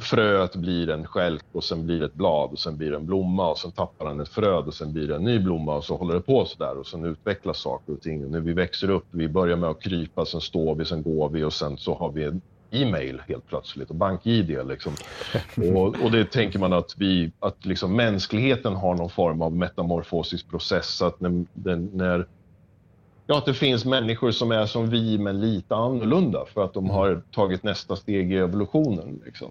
S5: fröet blir en skälk och sen blir det ett blad och sen blir det en blomma och sen tappar den ett fröd och sen blir det en ny blomma och så håller det på sådär och sen utvecklas saker och ting. Och när vi växer upp, vi börjar med att krypa, sen står vi, sen går vi och sen så har vi e-mail helt plötsligt och bank-id liksom. Och, och det tänker man att vi, att liksom mänskligheten har någon form av metamorfosisk process så att när, den, när Ja, att det finns människor som är som vi men lite annorlunda för att de har tagit nästa steg i evolutionen. Liksom.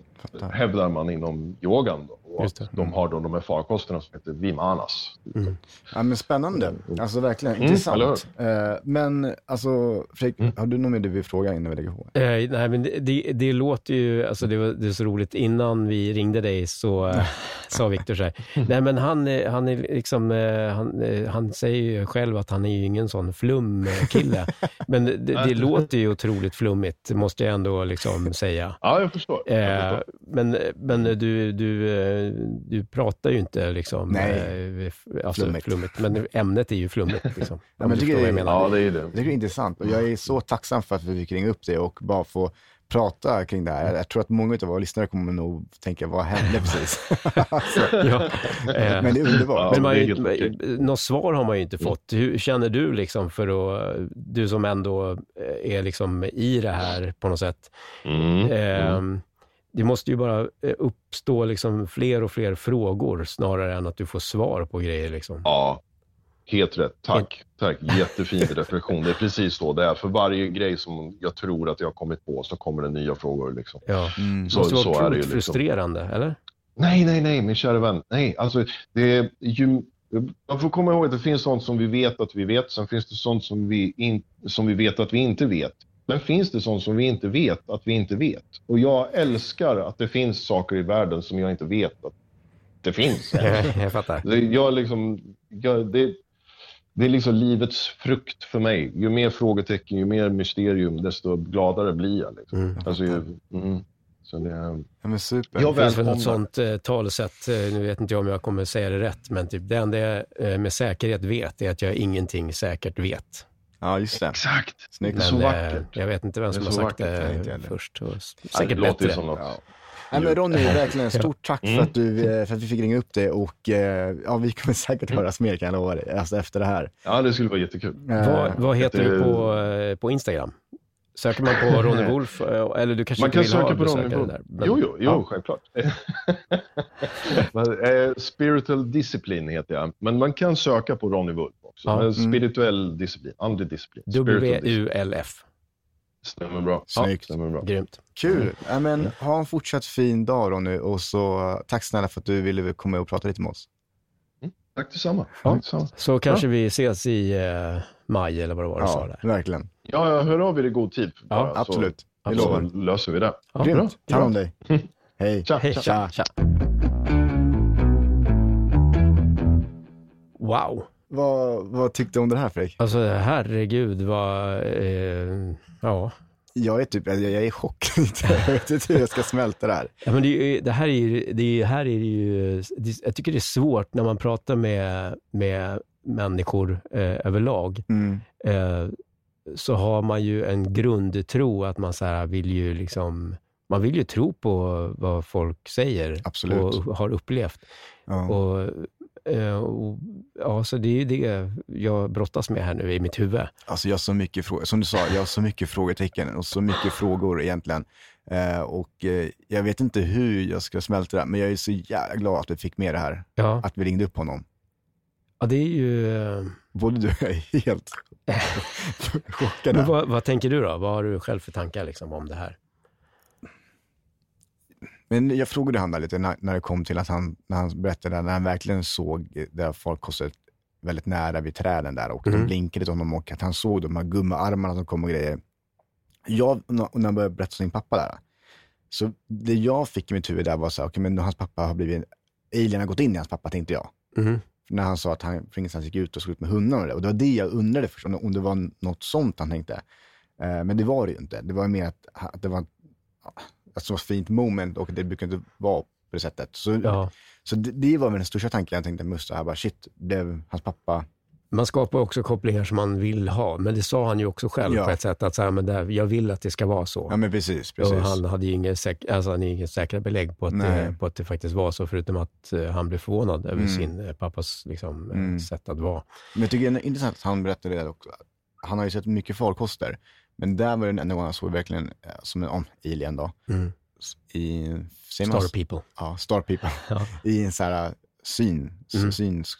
S5: Hävdar man inom yogan. Då, och att de har då de här farkosterna som heter vimanas.
S2: Ja, men spännande. Alltså verkligen
S5: Mm,
S2: intressant. Eh, men alltså, Fredrik,
S5: Mm.
S2: har du något mer du vill fråga innan vi lägger på?
S1: Eh, nej, men det, det, det låter ju, alltså det, var, det är så roligt, innan vi ringde dig så eh, sa Viktor så här, nej men han, eh, han är liksom, han, han säger ju själv att han är ju ingen sån flumkille. men det, det låter ju otroligt flummigt, måste jag ändå liksom säga.
S5: Ja, jag förstår. Jag
S1: Eh,
S5: förstår.
S1: men men du, du, eh, du pratar ju inte liksom,
S2: Nej.
S1: eh, alltså,
S2: Flummigt.
S1: flummigt. men ämnet är ju flummigt. Liksom,
S2: men
S1: om
S2: jag tycker
S1: jag
S2: det-
S1: menar.
S5: Ja, det är det.
S2: Jag tycker det är intressant och jag är så tacksam för att vi fick ringa upp dig och bara få prata kring det här. Jag, jag tror att många av våra lyssnare kommer nog tänka, vad hände precis?
S1: Ja, eh,
S2: men det är underbart.
S5: Ja,
S1: Men man,
S5: det är
S1: ju- men, något svar har man ju inte fått. Hur känner du liksom för att, du som ändå eh, är liksom i det här på något sätt.
S5: Mm.
S1: Eh, Det måste ju bara eh, uppstå liksom fler och fler frågor snarare än att du får svar på grejer. Liksom.
S5: Ja, helt rätt. Tack. Tack. Jättefin reflektion. Det är precis så det är. För varje grej som jag tror att jag har kommit på så kommer det nya frågor. Liksom.
S1: Ja.
S2: Mm.
S1: Det
S5: Så,
S1: måste vara
S5: så är det ju.
S1: otroligt
S5: Liksom.
S1: frustrerande, eller?
S5: Nej, nej, nej, min kära vän. Nej, alltså det är ju... Man får komma ihåg att det finns sånt som vi vet att vi vet. Sen finns det sånt som vi, in, som vi vet att vi inte vet. Men finns det sånt som vi inte vet att vi inte vet? Och jag älskar att det finns saker i världen som jag inte vet att det finns.
S1: jag fattar.
S5: Det, jag liksom, jag, det, det är liksom livets frukt för mig. Ju mer frågetecken, ju mer mysterium, desto gladare blir jag. Liksom.
S1: Mm.
S5: Alltså, ju, mm, så det, är-
S2: Ja, men super.
S5: Jag
S1: Det finns väl
S5: välkomnar.
S1: något sånt eh, talesätt, eh, nu vet inte jag om jag kommer säga det rätt, men typ det enda jag eh, med säkerhet vet är att jag ingenting säkert vet.
S2: Ja, just det.
S5: Exakt.
S2: Snyggt.
S5: Det är
S1: Men,
S5: så
S1: eh,
S5: vackert.
S1: Jag vet inte vem som har sagt
S5: vackert,
S1: det först. Och säkert
S5: det låter
S1: bättre.
S5: som något.
S2: Ja. Nej, men Ronny, verkligen stort tack för,
S5: Mm.
S2: att du, eh, för att vi fick ringa upp dig och eh, ja, vi kommer säkert höras mer kan jag lova dig, alltså efter det här.
S5: Ja, det skulle vara jättekul.
S2: Eh,
S1: Vad, vad heter du på, på Instagram? Söker man på Ronny Wolf, eller du kanske
S5: Man kan
S1: vill ha
S5: söka på Ronny Wolf.
S1: där? men-
S5: Jo, jo, jo
S1: Ja.
S5: självklart. Spiritual Discipline heter jag, men man kan söka på Ronny Wolf också.
S1: Ja.
S5: Men Spirituell disciplin, andlig disciplin.
S1: W-U-L-F.
S5: Stämmer bra.
S2: Snyggt.
S5: Stämmer bra.
S1: Grymt.
S2: Kul. Ja, men, ha en fortsatt fin dag Ronny och så eh, tack snälla för att du ville komma och prata lite med oss.
S5: Tack detsamma.
S1: Ja.
S5: Tack detsamma.
S1: Så kanske vi ses i eh, maj eller vad det var du sa
S2: Ja,
S1: där.
S2: verkligen.
S5: Ja, jag hör av er i god tid. bara, så-
S2: Absolut. Vi
S1: Absolut.
S2: lovar.
S5: Så löser vi det.
S1: Ja,
S2: Grymt.
S1: bra.
S2: Ta hand om dig. Hej.
S5: Tja,
S1: Hej,
S5: tja.
S1: tja, tja. Wow.
S2: Vad, vad tyckte du om det här Fredrik?
S1: Alltså herregud vad, eh, ja.
S2: Jag är typ, jag, jag är i chock. jag vet inte hur jag ska smälta det här.
S1: ja men det, det här är ju, det är, här är ju, det, jag tycker det är svårt när man pratar med, med människor eh, överlag.
S2: Mm.
S1: Eh, så har man ju en grundtro att man så här vill ju liksom, man vill ju tro på vad folk säger
S2: Absolut.
S1: och har upplevt.
S2: Ja.
S1: Och, och, ja, så det är ju det jag brottas med här nu i mitt huvud.
S2: Alltså jag har så mycket frågor, som du sa, jag har så mycket frågetecken och så mycket frågor egentligen. Eh, och eh, jag vet inte hur jag ska smälta det, men jag är så jävla glad att vi fick med det här.
S1: Ja,
S2: Att vi ringde upp honom.
S1: ja det är ju... eh,
S2: Både du och jag är helt chockade.
S1: Vad, vad tänker du då? Vad har du själv för tankar liksom om det här?
S2: Men jag frågade han där lite när, när det kom till att han, när han berättade, när han verkligen såg det farkosten väldigt nära vid träden där och de
S1: Mm.
S2: blinkade till honom och att han såg de här gummiarmarna som kom och grejer. Jag, när han började berätta om sin pappa där, så det jag fick i mitt huvud där var så här, okej men hans pappa har blivit, alien har gått in i hans pappa tänkte jag.
S1: Mhm.
S2: När han sa att han för ingenstans gick ut och skulle ut med hundarna och det. Och det var det jag undrade först, om det- om det var något sånt han tänkte. Eh, men det var det ju inte. Det var mer att, att det var ett så fint moment och det brukar inte vara på det sättet. Så,
S1: Ja.
S2: så det, det var den största tanken jag tänkte Musta här, bara shit, det hans pappa.
S1: Man skapar också kopplingar som man vill ha, men det sa han ju också själv
S2: Ja.
S1: på ett sätt att så här, men där, jag vill att det ska vara så.
S2: Ja men precis, precis.
S1: Och han hade ju inget, säk- alltså, han inget säkra belägg på att, det, på att det faktiskt var så, förutom att eh, han blev förvånad över
S2: Mm.
S1: sin eh, pappas liksom, eh,
S2: Mm.
S1: sätt att vara.
S2: Men jag tycker det är intressant att han berättade det också. Han har ju sett mycket farkoster, men där var den enda gången han såg verkligen eh, som en om, alien då.
S1: Mm.
S2: I, man
S1: Star
S2: s-
S1: people.
S2: Ja, Star People.
S1: Ja.
S2: I en så här syn,
S1: Mm.
S2: synsk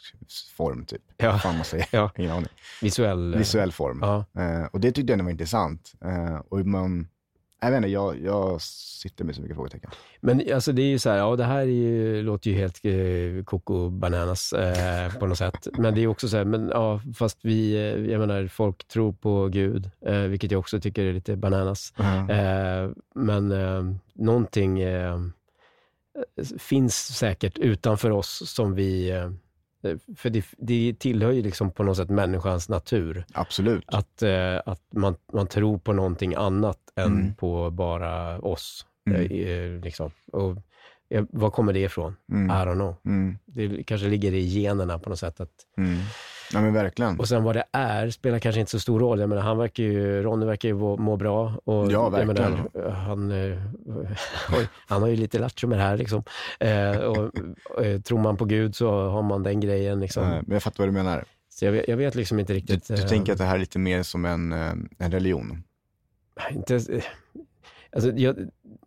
S2: form typ.
S1: Ja.
S2: Fan man säger,
S1: Ja.
S2: ingen aning.
S1: Visuell. eh,
S2: Visuell form.
S1: Ja.
S2: Eh, och det tyckte jag ändå var intressant. Eh, och man, jag vet inte, jag, jag sitter med så mycket frågetecken.
S1: Men alltså det är ju så här, ja det här är ju, låter ju helt eh, koko bananas eh, på något sätt. Men det är också så här, men ja, fast vi, eh, jag menar, folk tror på Gud, eh, vilket jag också tycker är lite bananas. Eh, men eh, någonting eh, finns säkert utanför oss som vi... Eh, för det, det tillhör ju liksom på något sätt människans natur.
S2: Absolut.
S1: Att, att man, man tror på någonting annat än
S2: Mm.
S1: på bara oss.
S2: Mm.
S1: Eh, liksom. Och, eh, var kommer det ifrån?
S2: Mm.
S1: I don't know.
S2: Mm.
S1: Det kanske ligger i generna på något sätt. Att,
S2: Mm. Ja men verkligen.
S1: och sen vad det är spelar kanske inte så stor roll. Jag menar, han verkar ju, Ronny verkar ju må, bra. Och,
S2: Ja, verkligen.
S1: menar, han, eh, han har ju lite lattjo med det här. Liksom. Eh, och, eh, tror man på Gud så har man den grejen. Liksom.
S2: Men jag fattar vad du menar.
S1: Så jag, vet- jag vet liksom inte
S2: Du,
S1: riktigt.
S2: du
S1: eh,
S2: tänker att det här är lite mer som en, en religion?
S1: Inte, eh, alltså, jag,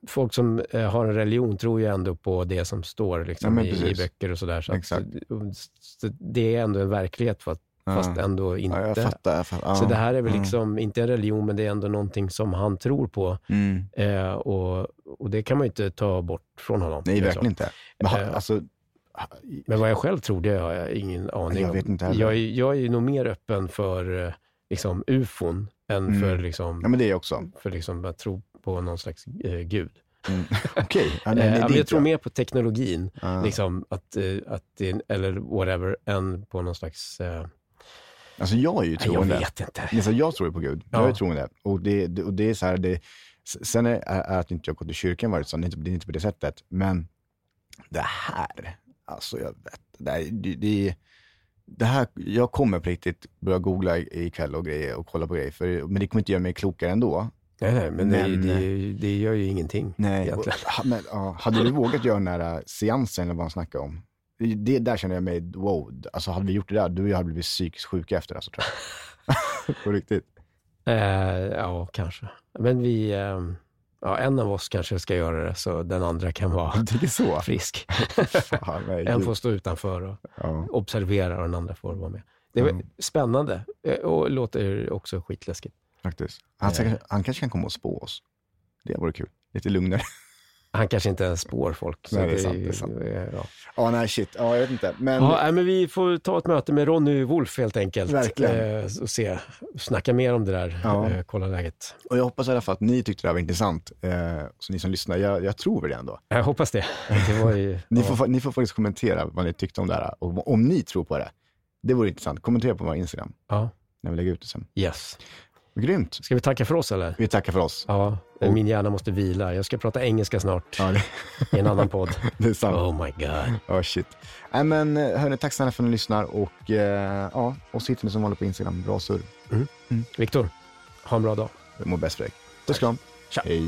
S1: folk som eh, har en religion tror ju ändå på det som står liksom,
S2: Ja,
S1: i, i böcker och sådär. Så, så det är ändå en verklighet fast, fast
S2: Ja.
S1: ändå inte.
S2: Ja, jag fattar. Jag fattar.
S1: Så det här är väl liksom inte en religion, men det är ändå någonting som han tror på.
S2: Mm.
S1: Eh, och, och det kan man ju inte ta bort från honom.
S2: Nej, verkligen inte. Men, ha-
S1: Eh,
S2: alltså,
S1: Men vad jag själv tror, det har jag ingen aning
S2: Jag
S1: om.
S2: vet inte heller.
S1: jag, är- jag är nog mer öppen för liksom, ufon än
S2: Mm.
S1: för, liksom,
S2: ja men det också.
S1: för liksom, att tro på någon slags eh, gud.
S2: Mm. Okej.
S1: Eh,
S2: nej,
S1: ja,
S2: är
S1: jag tror mer på teknologin,
S2: Ja.
S1: liksom, att, eh, att eller whatever, än på någon slags... Eh,
S2: Alltså jag är ju
S1: nej, jag
S2: troende.
S1: vet inte.
S2: Alltså, jag tror ju på Gud.
S1: Ja.
S2: Jag är troende. Och det, det, och det är så här, det, sen är, är att inte jag gått i kyrkan varit så, det är, inte, det är inte på det sättet. Men det här, alltså jag vet, det, här, det, det, det här, jag kommer på riktigt börja googla i- ikväll och grejer och kolla på grejer, för, men det kommer inte göra mig klokare ändå.
S1: Nej, nej, men,
S2: Men-
S1: det, det, det gör ju ingenting
S2: Nej, och,
S1: egentligen.
S2: ha- men, ja, hade du vågat göra den här äh, seansen eller vad han snackade om? Det, det där känner jag mig, wow, alltså hade vi gjort det där, du och jag hade blivit psykiskt sjuka efter alltså tror jag. på riktigt.
S1: Eh, ja, kanske. Men vi... Eh, ja, en av oss kanske ska göra det, så den andra kan vara frisk.
S2: Fan,
S1: en får stå utanför och
S2: ja.
S1: observera och den andra får vara med. Det var
S2: Mm.
S1: spännande eh, och låter också skitläskigt.
S2: Faktiskt. Han,
S1: Eh.
S2: han kanske kan komma och spå oss. Det vore kul. Lite lugnare.
S1: Han kanske inte ens spår folk.
S2: Nej, det är sant, det är sant.
S1: Ja.
S2: Ja, nej shit. Ja, jag vet inte. Men
S1: Ja, nej, men vi får ta ett möte med Ronny Wolf helt enkelt.
S2: Verkligen.
S1: Eh, och se, snacka mer om det där,
S2: Ja.
S1: eh, kolla läget.
S2: och jag hoppas i alla fall att ni tyckte det här var intressant. Eh, så ni som lyssnar, jag, jag tror väl det ändå.
S1: Jag hoppas det. det ju,
S2: Ni, får, ni får faktiskt kommentera vad ni tyckte om det här. Och om ni tror på det. Det vore intressant. Kommentera på vår Instagram
S1: ja,
S2: när vi lägger ut det sen.
S1: yes.
S2: Grymt.
S1: Ska vi tacka för oss eller?
S2: Vi tackar för oss.
S1: Ja,
S2: Och-
S1: min hjärna måste vila. Jag ska prata engelska snart
S2: Ja, det,
S1: i en annan podd.
S2: det är sant.
S1: Oh my god.
S2: Ja, shit. Nej, men eh, hörni, tack snälla för att ni lyssnar och eh, ja, och så hittar ni som vanligt på Instagram. Bra surr.
S1: Viktor, ha en bra dag.
S2: Det mår bäst dig. Puss kram.
S1: Tja.
S2: Hej.